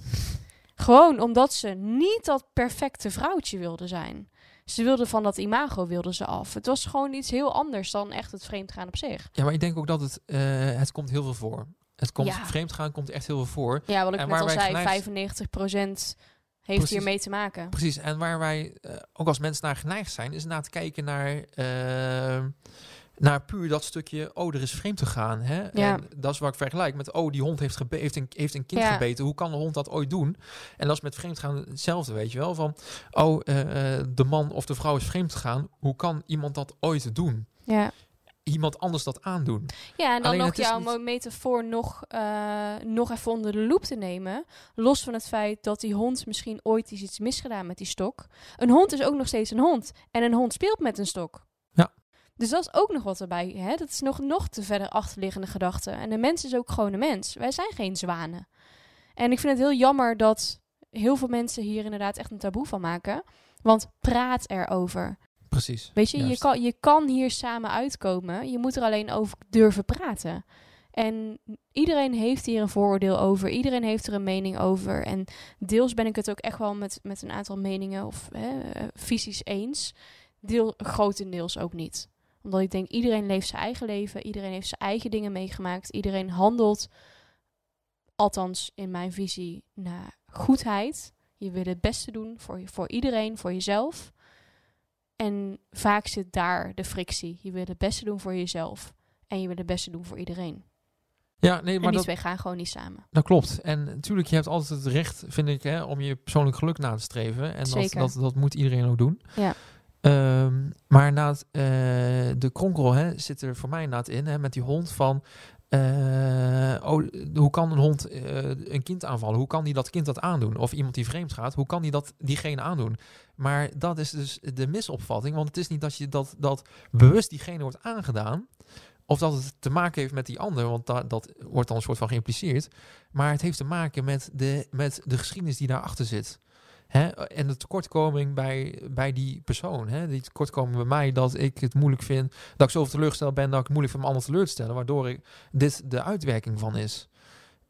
Gewoon omdat ze niet dat perfecte vrouwtje wilde zijn. Ze wilde van dat imago ze af. Het was gewoon iets heel anders dan echt het vreemdgaan op zich. Ja, maar ik denk ook dat het, eh, het komt heel veel voor. Het komt, Ja. vreemdgaan komt echt heel veel voor. Ja, wat ik En net al zei, geneigd- 95% heeft Precies. hiermee te maken. Precies, en waar wij eh, ook als mensen naar geneigd zijn, is naar te kijken naar, eh, naar puur dat stukje, oh, er is vreemd te gaan. Hè? Ja. En dat is waar ik vergelijk met, oh, die hond heeft, heeft, een, heeft een kind Ja. gebeten. Hoe kan de hond dat ooit doen? En dat is met vreemd gaan hetzelfde, weet je wel. Van, oh, eh, eh, de man of de vrouw is vreemd gegaan. Hoe kan iemand dat ooit doen? Ja. Iemand anders dat aandoen? Ja, en dan Alleen nog jouw niet- metafoor nog, eh, nog even onder de loep te nemen. Los van het feit dat die hond misschien ooit is iets misgedaan met die stok. Een hond is ook nog steeds een hond. En een hond speelt met een stok. Dus dat is ook nog wat erbij. Hè? Dat is nog, nog te verder achterliggende gedachte. En de mens is ook gewoon een mens. Wij zijn geen zwanen. En ik vind het heel jammer dat heel veel mensen hier inderdaad echt een taboe van maken. Want praat erover. Precies. Weet je, je kan, je kan hier samen uitkomen. Je moet er alleen over durven praten. En iedereen heeft hier een vooroordeel over. Iedereen heeft er een mening over. En deels ben ik het ook echt wel met, met een aantal meningen of hè, eh, visies eens. Deel grotendeels ook niet. Omdat ik denk, iedereen leeft zijn eigen leven. Iedereen heeft zijn eigen dingen meegemaakt. Iedereen handelt, althans in mijn visie, naar goedheid. Je wil het beste doen voor, je- voor iedereen, voor jezelf. En vaak zit daar de frictie. Je wil het beste doen voor jezelf. En je wil het beste doen voor iedereen. Ja, nee, en maar die dat, twee gaan gewoon niet samen. dat klopt. En natuurlijk, je hebt altijd het recht, vind ik, hè, om je persoonlijk geluk na te streven. En dat, dat, dat moet iedereen ook doen. Ja. Ehm, maar na eh, de kronkel hè, zit er voor mij inderdaad in, hè, met die hond van... eh, oh, hoe kan een hond eh, een kind aanvallen? Hoe kan die dat kind dat aandoen? Of iemand die vreemd gaat, hoe kan die dat diegene aandoen? Maar dat is dus de misopvatting, want het is niet dat je dat, dat bewust diegene wordt aangedaan, of dat het te maken heeft met die ander, want da- dat wordt dan een soort van geïmpliceerd. Maar het heeft te maken met de, met de geschiedenis die daarachter zit. Hè? En de tekortkoming bij, bij die persoon. Hè? Die tekortkoming bij mij dat ik het moeilijk vind, dat ik zoveel teleurgesteld ben dat ik het moeilijk vind om anderen teleur te stellen, waardoor ik, dit de uitwerking van is.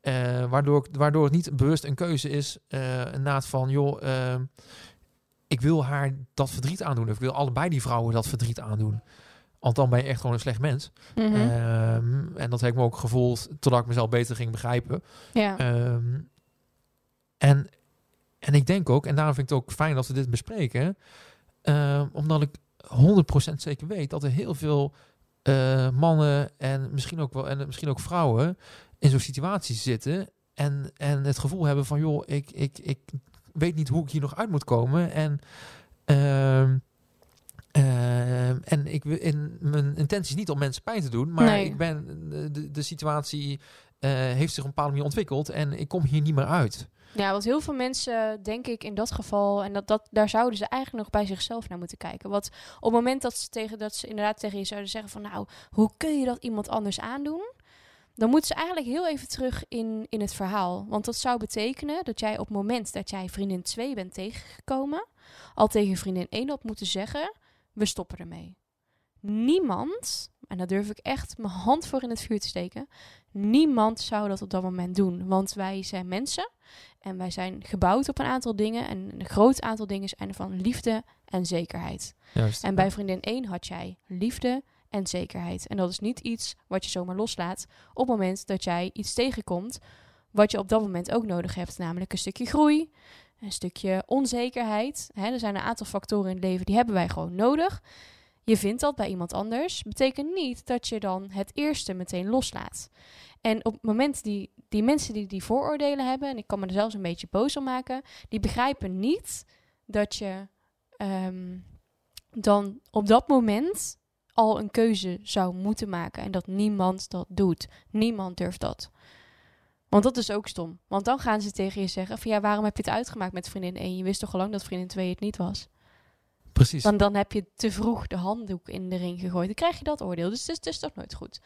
Eh, waardoor, waardoor het niet bewust een keuze is, eh naad van, joh, eh, ik wil haar dat verdriet aandoen. Of ik wil allebei die vrouwen dat verdriet aandoen. Want dan ben je echt gewoon een slecht mens. Mhm. Ehm, en dat heb ik me ook gevoeld totdat ik mezelf beter ging begrijpen. ja. Ehm, en, en ik denk ook, en daarom vind ik het ook fijn dat we dit bespreken, ehm, omdat ik 100% zeker weet dat er heel veel eh, mannen en misschien ook wel en misschien ook vrouwen in zo'n situatie zitten en, en het gevoel hebben van joh, ik, ik, ik weet niet hoe ik hier nog uit moet komen en ehm, ehm, en ik wil in mijn intentie is niet om mensen pijn te doen, maar Nee. ik ben de, de, situatie eh, heeft zich op een bepaalde manier ontwikkeld en ik kom hier niet meer uit. Ja, wat heel veel mensen, denk ik, in dat geval, en dat, dat, daar zouden ze eigenlijk nog bij zichzelf naar moeten kijken. Wat op het moment dat ze, tegen, dat ze inderdaad tegen je zouden zeggen van, nou, hoe kun je dat iemand anders aandoen? Dan moeten ze eigenlijk heel even terug in, in het verhaal. Want dat zou betekenen dat jij op het moment dat jij vriendin 2 bent tegengekomen, al tegen vriendin 1 had moeten zeggen, we stoppen ermee. Niemand, en daar durf ik echt mijn hand voor in het vuur te steken, niemand zou dat op dat moment doen. Want wij zijn mensen. En wij zijn gebouwd op een aantal dingen. En een groot aantal dingen zijn van liefde en zekerheid. Juist. En bij vriendin 1 had jij liefde en zekerheid. En dat is niet iets wat je zomaar loslaat op het moment dat jij iets tegenkomt. Wat je op dat moment ook nodig hebt. Namelijk een stukje groei, een stukje onzekerheid. Hè, er zijn een aantal factoren in het leven die hebben wij gewoon nodig. Je vindt dat bij iemand anders. Betekent niet dat je dan het eerste meteen loslaat. En op het moment die, die mensen die die vooroordelen hebben, en ik kan me er zelfs een beetje boos om maken, die begrijpen niet dat je ehm, dan op dat moment al een keuze zou moeten maken. En dat niemand dat doet. Niemand durft dat. Want dat is ook stom. Want dan gaan ze tegen je zeggen van ja, waarom heb je het uitgemaakt met vriendin 1? Je wist toch al lang dat vriendin 2 het niet was? Precies. Dan, dan heb je te vroeg de handdoek in de ring gegooid. Dan krijg je dat oordeel. Dus het is, het is toch nooit goed.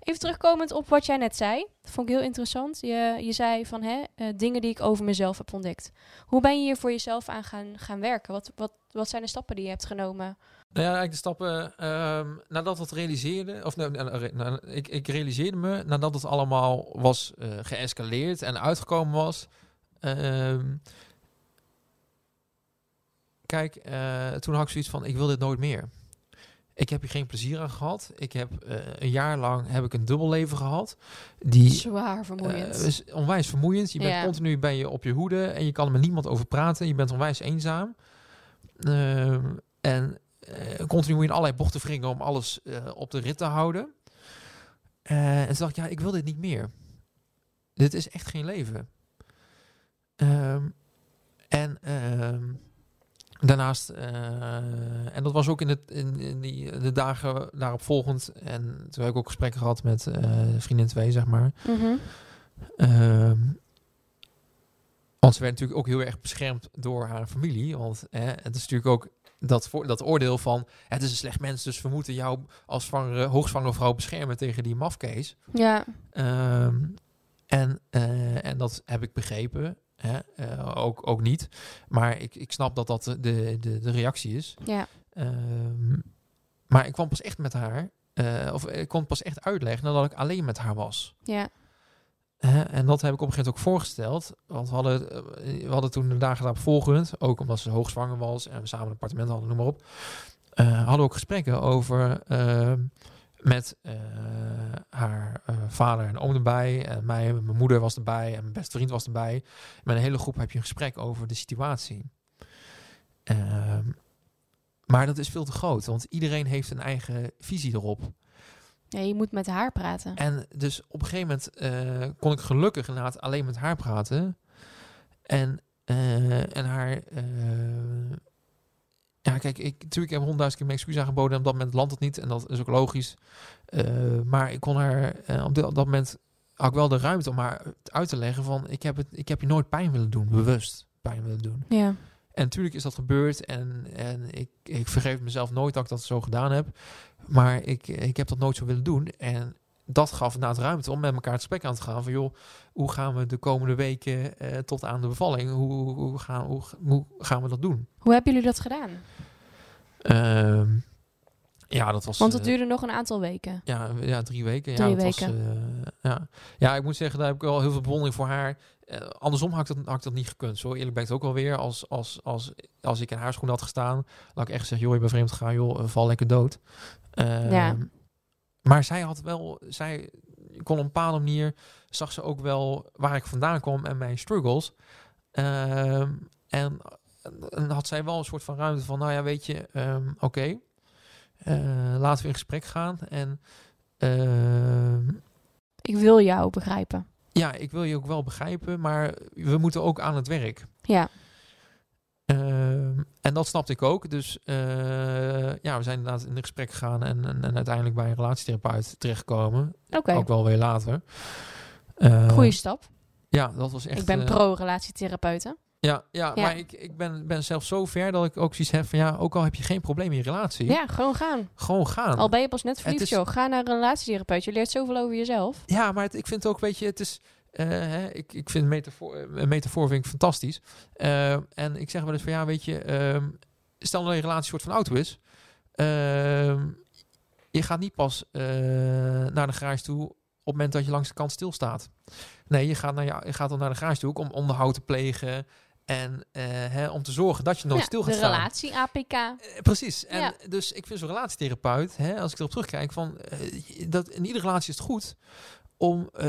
Even terugkomend op wat jij net zei. Dat vond ik heel interessant. Je, je zei van hè, eh, dingen die ik over mezelf heb ontdekt. Hoe ben je hier voor jezelf aan gaan, gaan werken? Wat, wat, wat zijn de stappen die je hebt genomen? Nou ja, eigenlijk de stappen ehm, nadat het realiseerden, of nou, nou, nou, ik, ik realiseerde me nadat het allemaal was eh, geëscaleerd en uitgekomen was. ehm, kijk, eh, toen had ik zoiets van, ik wil dit nooit meer. Ik heb hier geen plezier aan gehad. Ik heb eh, een jaar lang heb ik een dubbelleven gehad. Die Zwaar vermoeiend. is onwijs vermoeiend. Je bent Ja. continu ben je op je hoede en je kan er met niemand over praten. Je bent onwijs eenzaam. Ehm, en continu moet je in allerlei bochten wringen om alles op de rit te houden. En toen dacht ik, ja, ik wil dit niet meer. Dit is echt geen leven. Ehm, en ehm, daarnaast, eh, en dat was ook in, het, in, in die, de dagen daarop volgend. En toen heb ik ook gesprekken gehad met eh, vriendin 2, zeg maar. Ehm, want ze werd natuurlijk ook heel erg beschermd door haar familie. Want het is natuurlijk ook dat, voor, dat oordeel van... Het is een slecht mens, dus we moeten jou als zwangere, hoogzwangere vrouw beschermen tegen die mafkees. Ja, Ehm, en, eh, en dat heb ik begrepen. Hè? eh, ook, ook niet. Maar ik, ik snap dat dat de, de, de reactie is. ja. Ehm, maar ik kwam pas echt met haar... eh, of ik kon pas echt uitleggen nadat ik alleen met haar was. Ja, en dat heb ik op een gegeven moment ook voorgesteld. Want we hadden, eh, we hadden toen de dagen daarop volgend, ook omdat ze hoogzwanger was en we samen een appartement hadden, noem maar op. hadden we ook gesprekken over eh, met eh, haar eh, vader en oom erbij. En mij, mijn moeder was erbij en mijn beste vriend was erbij. Met een hele groep heb je een gesprek over de situatie. Ehm, maar dat is veel te groot, want iedereen heeft een eigen visie erop. Ja, je moet met haar praten. En dus op een gegeven moment eh, kon ik gelukkig inderdaad alleen met haar praten. En, en haar... ja, kijk, ik, natuurlijk heb honderdduizend keer mijn excuus aangeboden. En op dat moment landt het niet. En dat is ook logisch. Eh, maar ik kon haar... eh, op, dat- op dat moment had ik wel de ruimte om haar uit te leggen van... Ik heb, het, ik heb je nooit pijn willen doen. Bewust pijn willen doen. Ja. En natuurlijk is dat gebeurd. En, en ik, ik vergeef mezelf nooit dat ik dat zo gedaan heb. Maar ik, ik heb dat nooit zo willen doen. En dat gaf inderdaad ruimte om met elkaar het gesprek aan te gaan. Van joh, hoe gaan we de komende weken eh, tot aan de bevalling? Hoe, hoe, gaan, hoe, hoe gaan we dat doen? Hoe hebben jullie dat gedaan? Ehm, ja, dat was... Want het eh, duurde nog een aantal weken. ja, ja, drie weken. Drie ja, dat weken. Was, eh, ja. ja, ik moet zeggen, daar heb ik wel heel veel bewondering voor haar. Andersom had ik, dat, had ik dat niet gekund. Zo eerlijk ben ik het ook wel weer. Als, als, als, als ik in haar schoen had gestaan, had ik echt gezegd, joh, je bent vreemd gegaan, joh, val lekker dood. Ehm, Ja. Maar zij had wel, zij kon op een bepaalde manier, zag ze ook wel waar ik vandaan kwam en mijn struggles. Ehm, en, en had zij wel een soort van ruimte van, nou ja, weet je, ehm, oké, eh, laten we in gesprek gaan. En ehm, Ik wil jou begrijpen. ja, ik wil je ook wel begrijpen, maar we moeten ook aan het werk. Ja. Ehm, en dat snapte ik ook. Dus eh, ja, we zijn inderdaad in gesprek gegaan en, en, en uiteindelijk bij een relatietherapeut terechtgekomen. Oké. Ook wel weer later. Eh, Goeie stap. Ja, dat was echt... ik ben eh, pro-relatietherapeuten. Ja, ja, Ja. maar ik, ik ben, ben zelf zo ver dat ik ook zoiets heb van ja, ook al heb je geen probleem in je relatie, Ja, gewoon gaan. gewoon gaan. Al ben je pas net verliefd, is- joh. Ga naar een relatietherapeut. Je leert zoveel over jezelf. Ja, maar het- ik vind ook, weet je, het is. Eh, hè, ik, ik vind metafoor, eh, een metafoor vind ik fantastisch. Eh, en ik zeg wel eens van ja, weet je, ehm, stel dat je relatie een soort van auto is. ehm, je gaat niet pas eh, naar de garage toe op het moment dat je langs de kant stilstaat. Nee, je gaat, naar je, je gaat dan naar de garage toe om onderhoud te plegen. En eh, hè, om te zorgen dat je nooit Ja, stil de gaat staan. relatie APK. Eh, precies. En Ja. dus ik vind zo'n relatietherapeut, hè, als ik erop terugkijk, van eh, dat in iedere relatie is het goed om eh,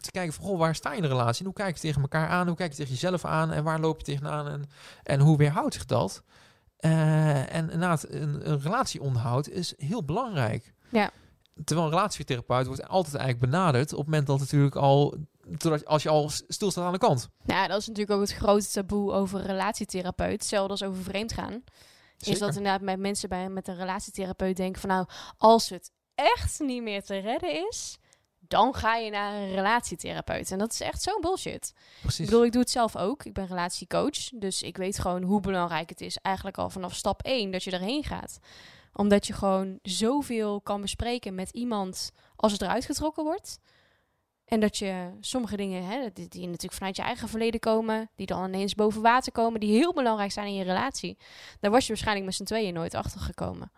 te kijken van, goh, waar sta je in de relatie? En hoe kijk je tegen elkaar aan? Hoe kijk je tegen jezelf aan? En waar loop je tegenaan? En, en hoe weerhoudt zich dat? Eh, en inderdaad, een, een relatieonderhoud is heel belangrijk. Ja. Terwijl een relatietherapeut wordt altijd eigenlijk benaderd op het moment dat natuurlijk al, totdat, als je al stilstaat aan de kant. Nou, dat is natuurlijk ook het grote taboe over relatietherapeut. Hetzelfde als over vreemdgaan. Is Zeker. dat inderdaad met mensen bij, met een relatietherapeut denken van... nou, als het echt niet meer te redden is... dan ga je naar een relatietherapeut. En dat is echt zo'n bullshit. Precies. Ik bedoel, ik doe het zelf ook. Ik ben relatiecoach. Dus ik weet gewoon hoe belangrijk het is. Eigenlijk al vanaf stap 1 dat je erheen gaat. Omdat je gewoon zoveel kan bespreken met iemand als het eruit getrokken wordt. En dat je sommige dingen, hè, die, die natuurlijk vanuit je eigen verleden komen, die dan ineens boven water komen, die heel belangrijk zijn in je relatie. Daar was je waarschijnlijk met z'n tweeën nooit achter gekomen.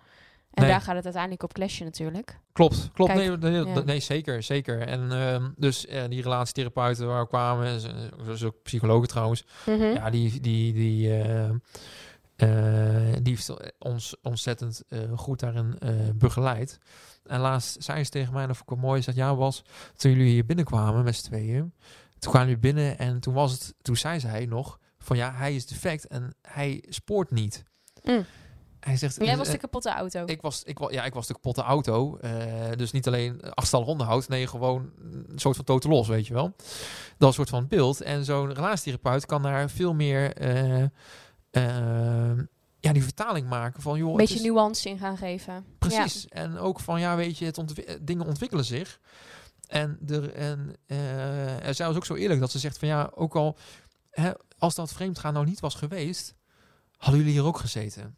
En Nee. daar gaat het uiteindelijk op clashen natuurlijk. Klopt, klopt. Kijk, nee, nee, ja. nee, zeker, zeker. En ehm, dus eh, die relatietherapeuten waar we kwamen, zoals ook psychologen trouwens, Mhm. ja, die, die, die, eh, eh, die heeft ons ontzettend eh, goed daarin begeleid. En laatst zei ze tegen mij, dat vond ik wel mooi, zei, ja, was toen jullie hier binnenkwamen met z'n tweeën, toen kwamen jullie binnen en toen was het, toen zei zij nog van ja, hij is defect en hij spoort niet. Mm. Hij zegt, Jij was eh, de kapotte auto. ik was, ik, ja, ik was de kapotte auto. eh, dus niet alleen achtstallig onderhoud. Nee, gewoon een soort van totaal los, weet je wel. Dat een soort van beeld. En zo'n relatietherapeut kan daar veel meer... eh, eh, ja, die vertaling maken van... Joh, Een beetje is- nuance in gaan geven. Precies. En ook van, ja, weet je, het ontwi- eh, dingen ontwikkelen zich. En, er, en eh, zij was ook zo eerlijk dat ze zegt van, ja, ook al... Hè, als dat vreemdgaan nou niet was geweest... hadden jullie hier ook gezeten.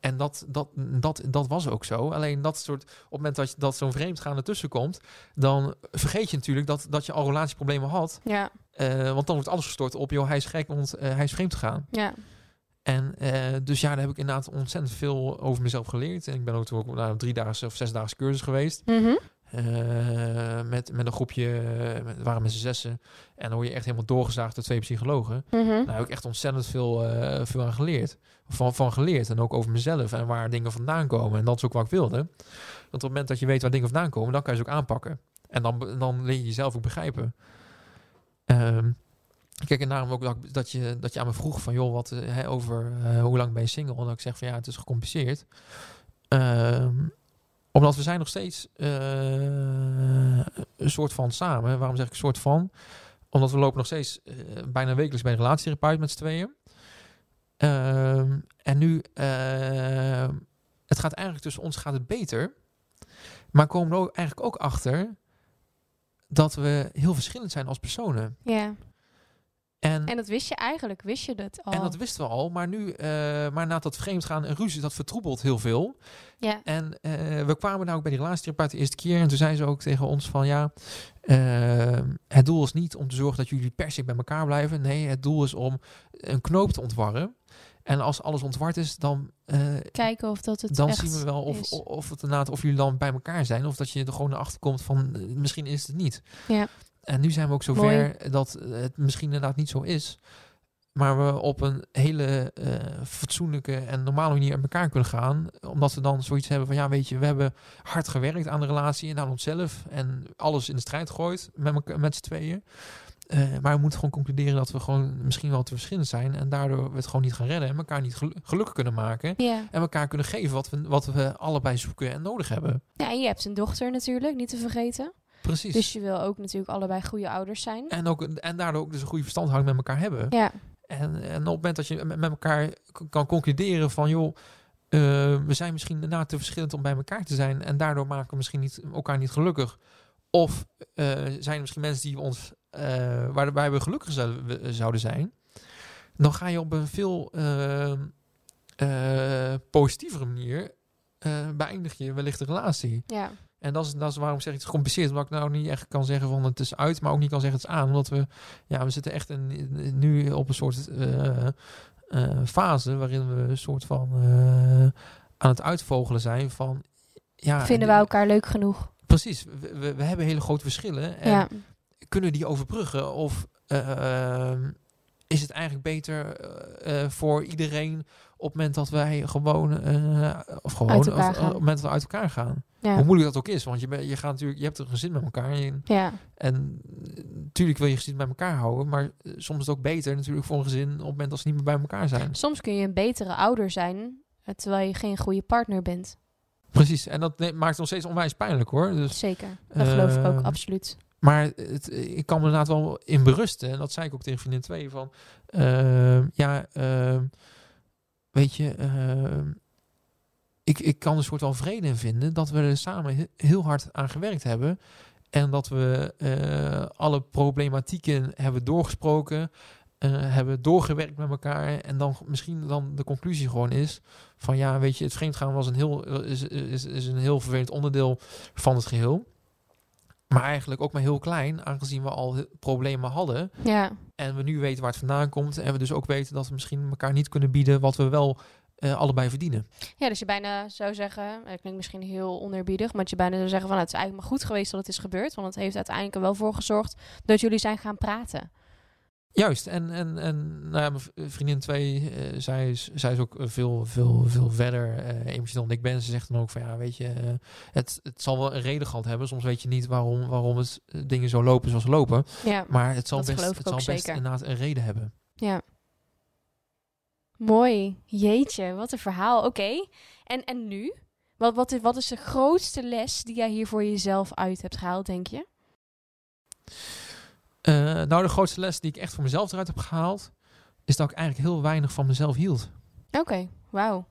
En dat, dat, dat, dat was ook zo. Alleen dat soort, op het moment dat, je- dat zo'n vreemdgaan ertussen komt, dan vergeet je natuurlijk dat, dat je al relatieproblemen had. Ja, Eh, want dan wordt alles gestort op, joh, hij is gek, want eh, hij is vreemd gegaan. ja. En eh, dus ja, daar heb ik inderdaad ontzettend veel over mezelf geleerd. En ik ben ook toen ook naar een driedaagse of zesdaagse cursus geweest. Mhm. Eh, met, met een groepje, eh, met- waren met z'n zessen. En dan word je echt helemaal doorgezaagd door twee psychologen. Mhm. Daar heb ik echt ontzettend veel, eh, veel aan geleerd. Van, van geleerd. En ook over mezelf en waar dingen vandaan komen. En dat is ook wat ik wilde. Want op het moment dat je weet waar dingen vandaan komen, dan kan je ze ook aanpakken. En dan, dan leer je jezelf ook begrijpen. Ehm, Kijk, en daarom ook dat, ik- dat, je, dat je aan me vroeg van, joh, wat hè, over hoe lang ben je single? En dat ik zeg van, ja, het is gecompliceerd. Ehm, omdat we zijn nog steeds eh, een soort van samen. Waarom zeg ik een soort van? Omdat we lopen nog steeds eh, bijna wekelijks bij een relatietherapeut met z'n tweeën. Ehm, en nu, ehm, het gaat eigenlijk tussen ons gaat het beter. Maar komen we eigenlijk ook achter dat we heel verschillend zijn als personen. Ja. En, En dat wist je eigenlijk, wist je dat al? en dat wisten we al, maar nu, eh, maar na dat vreemdgaan en ruzie, dat vertroebelt heel veel. ja. En eh, we kwamen nou ook bij die relatietherapeut de eerste keer en toen zei ze ook tegen ons van ja, eh, het doel is niet om te zorgen dat jullie per se bij elkaar blijven. Nee, het doel is om een knoop te ontwarren. En als alles ontward is, dan, Kijken of dat het dan echt zien we wel of, is. of, het inderdaad, of jullie dan bij elkaar zijn. Of dat je er gewoon achter komt van misschien is het niet. Ja. En nu zijn we ook zover Mooi. dat het misschien inderdaad niet zo is. Maar we op een hele eh, fatsoenlijke en normale manier aan elkaar kunnen gaan. Omdat we dan zoiets hebben van ja, weet je, we hebben hard gewerkt aan de relatie en aan onszelf. En alles in de strijd gegooid met, met z'n tweeën. Eh, maar we moeten gewoon concluderen dat we gewoon misschien wel te verschillend zijn. En daardoor we het gewoon niet gaan redden en elkaar niet gelu- gelukkig kunnen maken. En elkaar kunnen geven wat we, wat we allebei zoeken en nodig hebben. ja, en je hebt een dochter natuurlijk, niet te vergeten. Precies. Dus je wil ook natuurlijk allebei goede ouders zijn. en, ook, en daardoor ook dus een goede verstandhouding met elkaar hebben. Ja, En, en op het moment dat je met elkaar kan concluderen van joh, eh, we zijn misschien inderdaad te verschillend om bij elkaar te zijn en daardoor maken we misschien niet, elkaar niet gelukkig. Of eh, zijn er misschien mensen die ons, eh waarbij we gelukkig zouden, zijn. Dan ga je op een veel positievere manier beëindig je wellicht de relatie. ja. En dat is, dat is waarom ik zeg ik het is gecompliceerd. Omdat ik nou niet echt kan zeggen van het is uit, maar ook niet kan zeggen het is aan. Omdat we, ja, we zitten echt nu op een soort eh, eh, fase waarin we een soort van eh, aan het uitvogelen zijn van... Ja, Vinden we elkaar leuk genoeg? Precies, we, we, we hebben hele grote verschillen. En Ja. kunnen die overbruggen? Of eh, is het eigenlijk beter voor iedereen op het moment dat wij gewoon, of gewoon of, op het moment dat we uit elkaar gaan? Ja. Hoe moeilijk dat ook is, want je, je gaat natuurlijk, je hebt een gezin met elkaar en, ja. en natuurlijk wil je gezin bij elkaar houden, maar eh, soms is het ook beter natuurlijk voor een gezin op het moment dat ze niet meer bij elkaar zijn. Soms kun je een betere ouder zijn, eh, terwijl je geen goede partner bent. Precies, en dat maakt het nog steeds onwijs pijnlijk hoor. Dus, Zeker. Dat geloof ik ook, Ehm, absoluut. maar het, ik kan me inderdaad wel in berusten, en dat zei ik ook tegen vriendin 2 van, ehm, ja, ehm, weet je, ik, ik kan een soort wel vrede in vinden dat we er samen he- heel hard aan gewerkt hebben. En dat we eh, alle problematieken hebben doorgesproken, eh, hebben doorgewerkt met elkaar. En dan misschien dan de conclusie gewoon is van ja, weet je, het vreemdgaan was een heel, is, is, is een heel vervelend onderdeel van het geheel. Maar eigenlijk ook maar heel klein, aangezien we al problemen hadden. Ja. En we nu weten waar het vandaan komt. En we dus ook weten dat we misschien elkaar niet kunnen bieden wat we wel eh, allebei verdienen. ja, dus je bijna zou zeggen, dat klinkt misschien heel oneerbiedig, maar dat je bijna zou zeggen van nou, het is eigenlijk maar goed geweest dat het is gebeurd, want het heeft uiteindelijk er wel voor gezorgd dat jullie zijn gaan praten. Juist, en, en, en nou ja, mijn vriendin 2, eh, zij, is, zij is ook eh, veel, veel, veel verder eh, emotioneel dan ik ben. Ze zegt dan ook van ja, weet je, eh, het, het zal wel een reden gehad hebben. Soms weet je niet waarom, waarom het eh, dingen zo lopen zoals ze lopen. Ja, Maar het zal best, het zal best zeker. inderdaad een reden hebben. ja. Mooi. Jeetje, wat een verhaal. Oké. En, en nu? Wat, wat, is, wat is de grootste les die jij hier voor jezelf uit hebt gehaald, denk je? Eh, nou, de grootste les die ik echt voor mezelf eruit heb gehaald, is dat ik eigenlijk heel weinig van mezelf hield. Oké, wauw.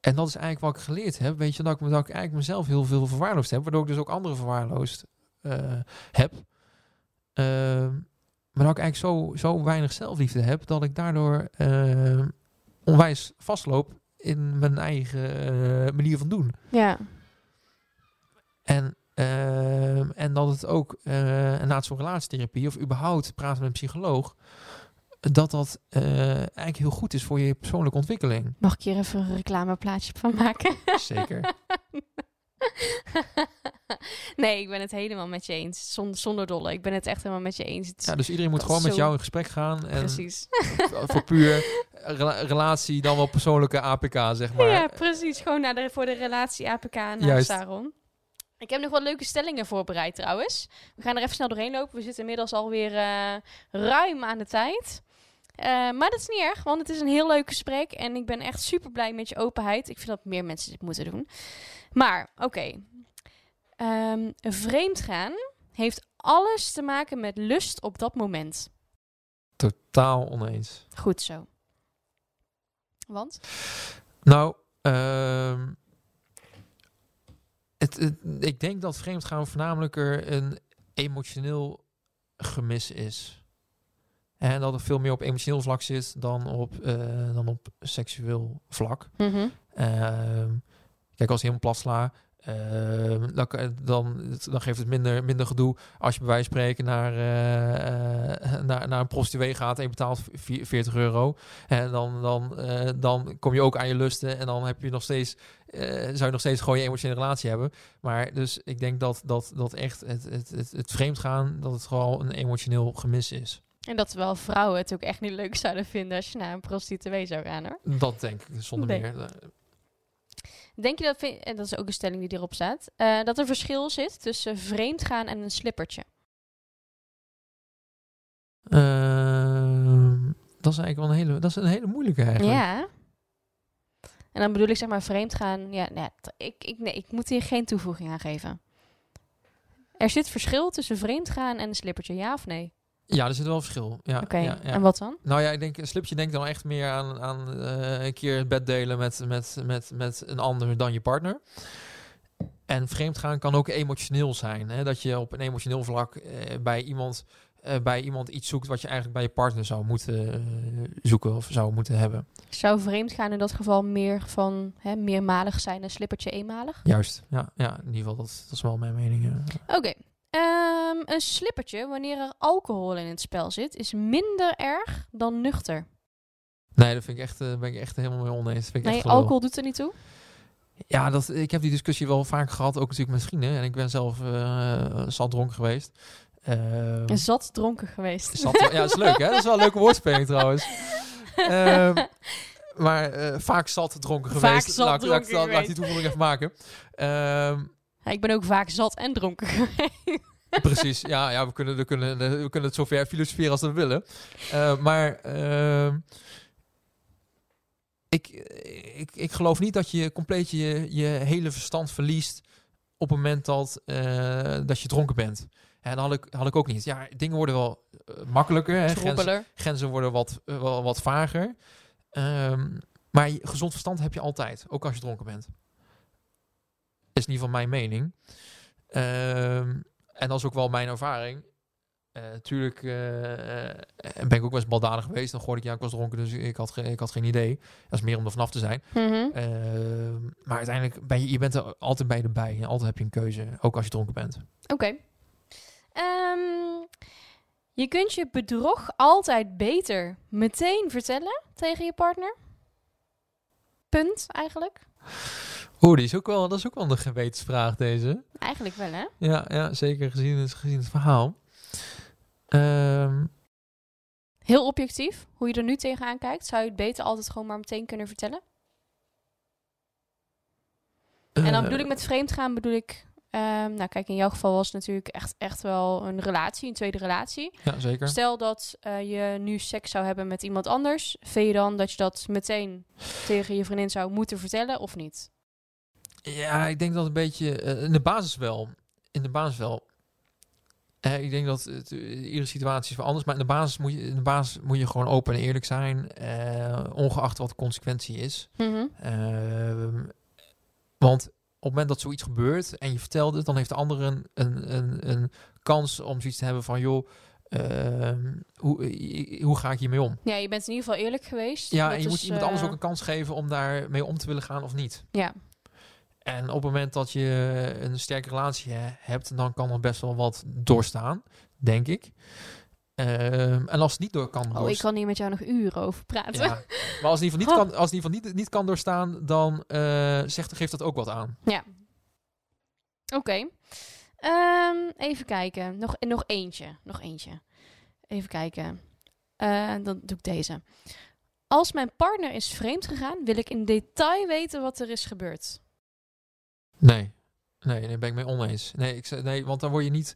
En dat is eigenlijk wat ik geleerd heb. Weet je, dat ik, dat ik eigenlijk mezelf heel veel verwaarloosd heb. Waardoor ik dus ook anderen verwaarloosd eh, heb. Ehm, maar dat ik eigenlijk zo, zo weinig zelfliefde heb. Dat ik daardoor eh, onwijs vastloop in mijn eigen eh, manier van doen. Ja, En, ehm, en dat het ook eh na zo'n relatietherapie of überhaupt praten met een psycholoog. Dat dat eh, eigenlijk heel goed is voor je persoonlijke ontwikkeling. mag ik hier even een reclameplaatje van maken? Zeker. *laughs* *laughs* nee, ik ben het helemaal met je eens. Zonder, zonder dolle. Ik ben het echt helemaal met je eens. Het Ja, dus iedereen moet gewoon met jou in gesprek gaan. En precies. voor puur rela- relatie, dan wel persoonlijke APK, zeg maar. ja, precies. Gewoon naar de, voor de relatie APK naast. Saron. Ik heb nog wat leuke stellingen voorbereid trouwens. We gaan er even snel doorheen lopen. We zitten inmiddels alweer eh ruim aan de tijd. Eh, maar dat is niet erg, want het is een heel leuk gesprek. En ik ben echt super blij met je openheid. Ik vind dat meer mensen dit moeten doen. Maar, oké. Ehm, vreemd gaan heeft alles te maken met lust op dat moment. Totaal oneens. Goed zo. Want? Nou, ehm, het, het- ik denk dat vreemdgaan voornamelijk er een emotioneel gemis is. En dat het veel meer op emotioneel vlak zit dan op, eh, dan op seksueel vlak. Ehm, kijk, als je helemaal plat sla, ehm, dan, dan, dan geeft het minder, minder gedoe als je bij wijze van spreken naar, eh, eh, naar, naar een prostituee gaat en je betaalt vi- 40 euro. En dan, dan, eh, dan kom je ook aan je lusten en dan heb je nog steeds, zou je nog steeds gewoon je emotionele relatie hebben. Maar dus ik denk dat, dat, dat echt het, het, het, het vreemdgaan, dat het gewoon een emotioneel gemis is. En dat wel vrouwen het ook echt niet leuk zouden vinden als je naar een prostituee zou gaan hoor. Dat denk ik zonder Nee. meer. Denk je dat, en dat is ook een stelling die erop staat, eh, dat er verschil zit tussen vreemd gaan en een slippertje? Ehm, dat is eigenlijk wel een hele, dat is een hele moeilijke eigenlijk. Ja. En dan bedoel ik zeg maar vreemd gaan. Ja, nee, ik, ik, nee, ik moet hier geen toevoeging aan geven. Er zit verschil tussen vreemd gaan en een slippertje, ja of nee? Ja, er zit wel verschil. Ja, Oké, ja, ja. en wat dan? Nou ja, ik denk, een slipje denkt dan echt meer aan, aan eh, een keer het bed delen met, met, met, met een ander dan je partner. En vreemdgaan kan ook emotioneel zijn. Hè? Dat je op een emotioneel vlak eh, bij, iemand, eh, bij iemand iets zoekt wat je eigenlijk bij je partner zou moeten zoeken of zou moeten hebben. Zou vreemd gaan in dat geval meer van hè, meermalig zijn en slippertje eenmalig? Juist, ja, ja in ieder geval, dat, dat is wel mijn mening. Oké. Ehm, een slippertje, wanneer er alcohol in het spel zit, is minder erg dan nuchter. Nee, dat vind ik echt, eh, ben ik echt helemaal mee oneens. Nee, echt alcohol doet er niet toe. Ja, dat, ik heb die discussie wel vaak gehad, ook natuurlijk met vrienden. En ik ben zelf eh zat dronken geweest. En zat dronken geweest. zat, ja, dat is leuk, hè? Dat is wel een leuke *laughs* woordspeling trouwens. Ehm, *laughs* maar eh, vaak zat dronken Vaak geweest. zat laat, laat, dronken laat, laat geweest. die toevoeging even maken. Ik ben ook vaak zat en dronken *laughs* geweest. precies, ja, ja we, kunnen, we, kunnen, we kunnen het zover filosoferen als we willen. Eh, maar ehm, ik, ik, ik geloof niet dat je compleet je, je hele verstand verliest op het moment dat, eh, dat je dronken bent. En dat had ik, had ik ook niet. Ja, dingen worden wel eh, makkelijker. Hè? Grenzen, grenzen worden wat, wel, wat vager. Ehm, maar gezond verstand heb je altijd, ook als je dronken bent. Is in ieder geval mijn mening. Ehm, en dat is ook wel mijn ervaring. Natuurlijk ben ik ook wel eens baldadig geweest. Dan hoorde ik, ja, ik was dronken, dus ik had, ge- ik had geen idee. Dat is meer om er vanaf te zijn. Mhm. Ehm, maar uiteindelijk ben je, je bent er altijd bij erbij. En altijd heb je een keuze, ook als je dronken bent. Oké. Ehm, je kunt je bedrog altijd beter meteen vertellen tegen je partner. Punt, eigenlijk. Oeh, die is ook wel, dat is ook wel een gewetensvraag deze. Eigenlijk wel, hè? Ja, ja zeker gezien het, gezien het verhaal. Ehm, Heel objectief, hoe je er nu tegenaan kijkt. Zou je het beter altijd gewoon maar meteen kunnen vertellen? En dan eh, bedoel ik met vreemd gaan, bedoel ik... ehm, nou kijk, in jouw geval was het natuurlijk echt, echt wel een relatie, een tweede relatie. Ja, zeker. Stel dat eh, je nu seks zou hebben met iemand anders. Vind je dan dat je dat meteen tegen je vriendin zou moeten vertellen of niet? Ja, ik denk dat een beetje... eh, in de basis wel. In de basis wel. Eh, ik denk dat het, eh, iedere situatie is wel anders. Maar in de basis moet je, in de basis moet je gewoon open en eerlijk zijn. ongeacht wat de consequentie is. Mhm. Ehm, want op het moment dat zoiets gebeurt en je vertelt het, dan heeft de ander een, een, een, een kans om zoiets te hebben van, joh, ehm, hoe, hoe ga ik hiermee om? Ja, je bent in ieder geval eerlijk geweest. Ja, en je moet iemand anders eh, ook een kans geven om daarmee om te willen gaan of niet. Ja, En op het moment dat je een sterke relatie he- hebt, dan kan er best wel wat doorstaan, denk ik. Ehm, en als het niet door kan oh, ik kan hier met jou nog uren over praten. Ja, maar als ieder geval niet *laughs* kan, als geval niet, niet kan doorstaan, dan eh, zegt, geeft dat ook wat aan. Oké. Ehm, even kijken. Nog, nog eentje. Nog eentje. Even kijken. Eh, dan doe ik deze. Als mijn partner is vreemd gegaan, wil ik in detail weten wat er is gebeurd. Nee. Nee, nee, ben ik mee oneens. Nee, ik, nee, want daar word je niet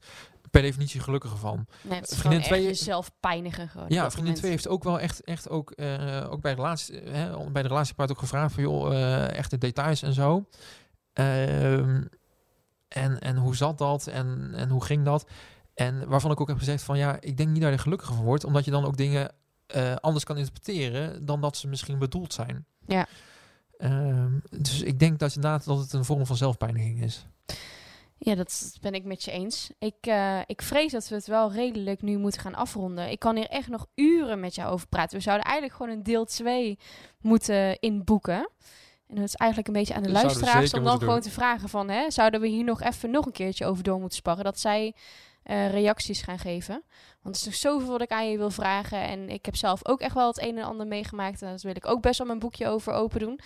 per definitie gelukkiger van. Nee, het is Vriendin gewoon echt twee- jezelf pijnigen gewoon. Ja, vriendin. 2 heeft ook wel echt, echt ook, eh, ook bij, relatie, hè, bij de relatiepaard ook gevraagd van joh, eh, echte details en zo. Ehm, en, en hoe zat dat en, en hoe ging dat? En waarvan ik ook heb gezegd van ja, ik denk niet dat je er gelukkiger van wordt, omdat je dan ook dingen eh, anders kan interpreteren dan dat ze misschien bedoeld zijn. Ja. Ehm, dus ik denk dat inderdaad dat het een vorm van zelfpijniging is. Ja, dat ben ik met je eens. Ik, eh, ik vrees dat we het wel redelijk nu moeten gaan afronden. Ik kan hier echt nog uren met jou over praten. We zouden eigenlijk gewoon een deel 2 moeten inboeken. En dat is eigenlijk een beetje aan de luisteraars om dan gewoon te vragen van... Hè, zouden we hier nog even nog een keertje over door moeten sparren? Dat zij eh, reacties gaan geven. Want er is nog zoveel wat ik aan je wil vragen. En ik heb zelf ook echt wel het een en ander meegemaakt. En daar wil ik ook best wel mijn boekje over open doen.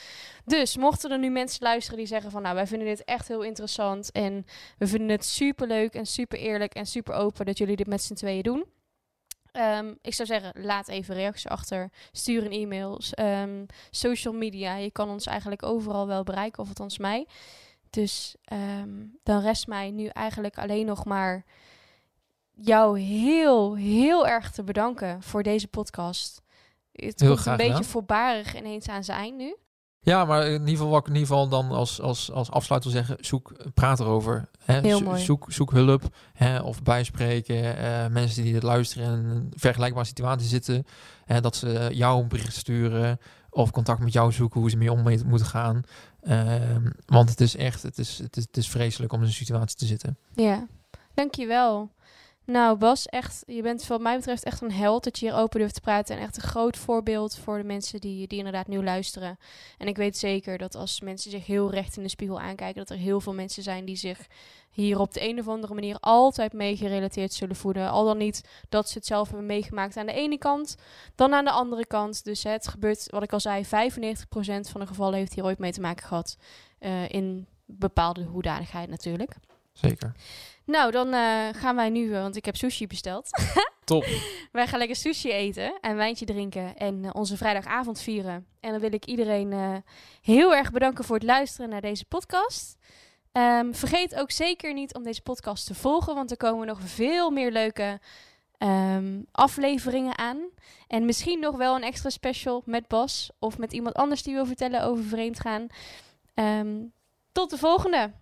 Dus mochten er nu mensen luisteren die zeggen van... nou, wij vinden dit echt heel interessant... en we vinden het super leuk en super eerlijk en super open... dat jullie dit met z'n tweeën doen. Ehm, ik zou zeggen, laat even reacties achter. Stuur een e-mail. ehm, social media. Je kan ons eigenlijk overal wel bereiken, of althans mij. Dus ehm, dan rest mij nu eigenlijk alleen nog maar jou heel, heel erg te bedanken voor deze podcast. Het Heel komt graag een beetje voorbarig ineens aan zijn eind nu. Ja, maar in ieder geval, wat ik in ieder geval dan als, als, als afsluiter wil zeggen, zoek, praat erover. Hè? Heel mooi. Zoek, zoek hulp hè? of bijspreken. eh, mensen die dit luisteren en in een vergelijkbare situatie zitten. Hè? Dat ze jou een bericht sturen of contact met jou zoeken hoe ze mee om mee moeten gaan. Ehm, want het is echt, het is, het, is, het is vreselijk om in zo'n situatie te zitten. Ja, dankjewel. Nou, Bas, echt, je bent wat mij betreft echt een held dat je hier open durft te praten. En echt een groot voorbeeld voor de mensen die, die inderdaad nu luisteren. En ik weet zeker dat als mensen zich heel recht in de spiegel aankijken, dat er heel veel mensen zijn die zich hier op de een of andere manier altijd mee gerelateerd zullen voelen. Al dan niet dat ze het zelf hebben meegemaakt aan de ene kant, dan aan de andere kant. Dus het gebeurt, wat ik al zei, 95% van de gevallen heeft hier ooit mee te maken gehad. eh, in bepaalde hoedanigheid natuurlijk. Zeker. Nou, dan eh, gaan wij nu, eh, want ik heb sushi besteld. *laughs* Top. wij gaan lekker sushi eten en wijntje drinken en eh, onze vrijdagavond vieren. En dan wil ik iedereen heel erg bedanken voor het luisteren naar deze podcast. Ehm, vergeet ook zeker niet om deze podcast te volgen, want er komen nog veel meer leuke ehm, afleveringen aan. En misschien nog wel een extra special met Bas of met iemand anders die wil vertellen over vreemd gaan. Ehm, tot de volgende!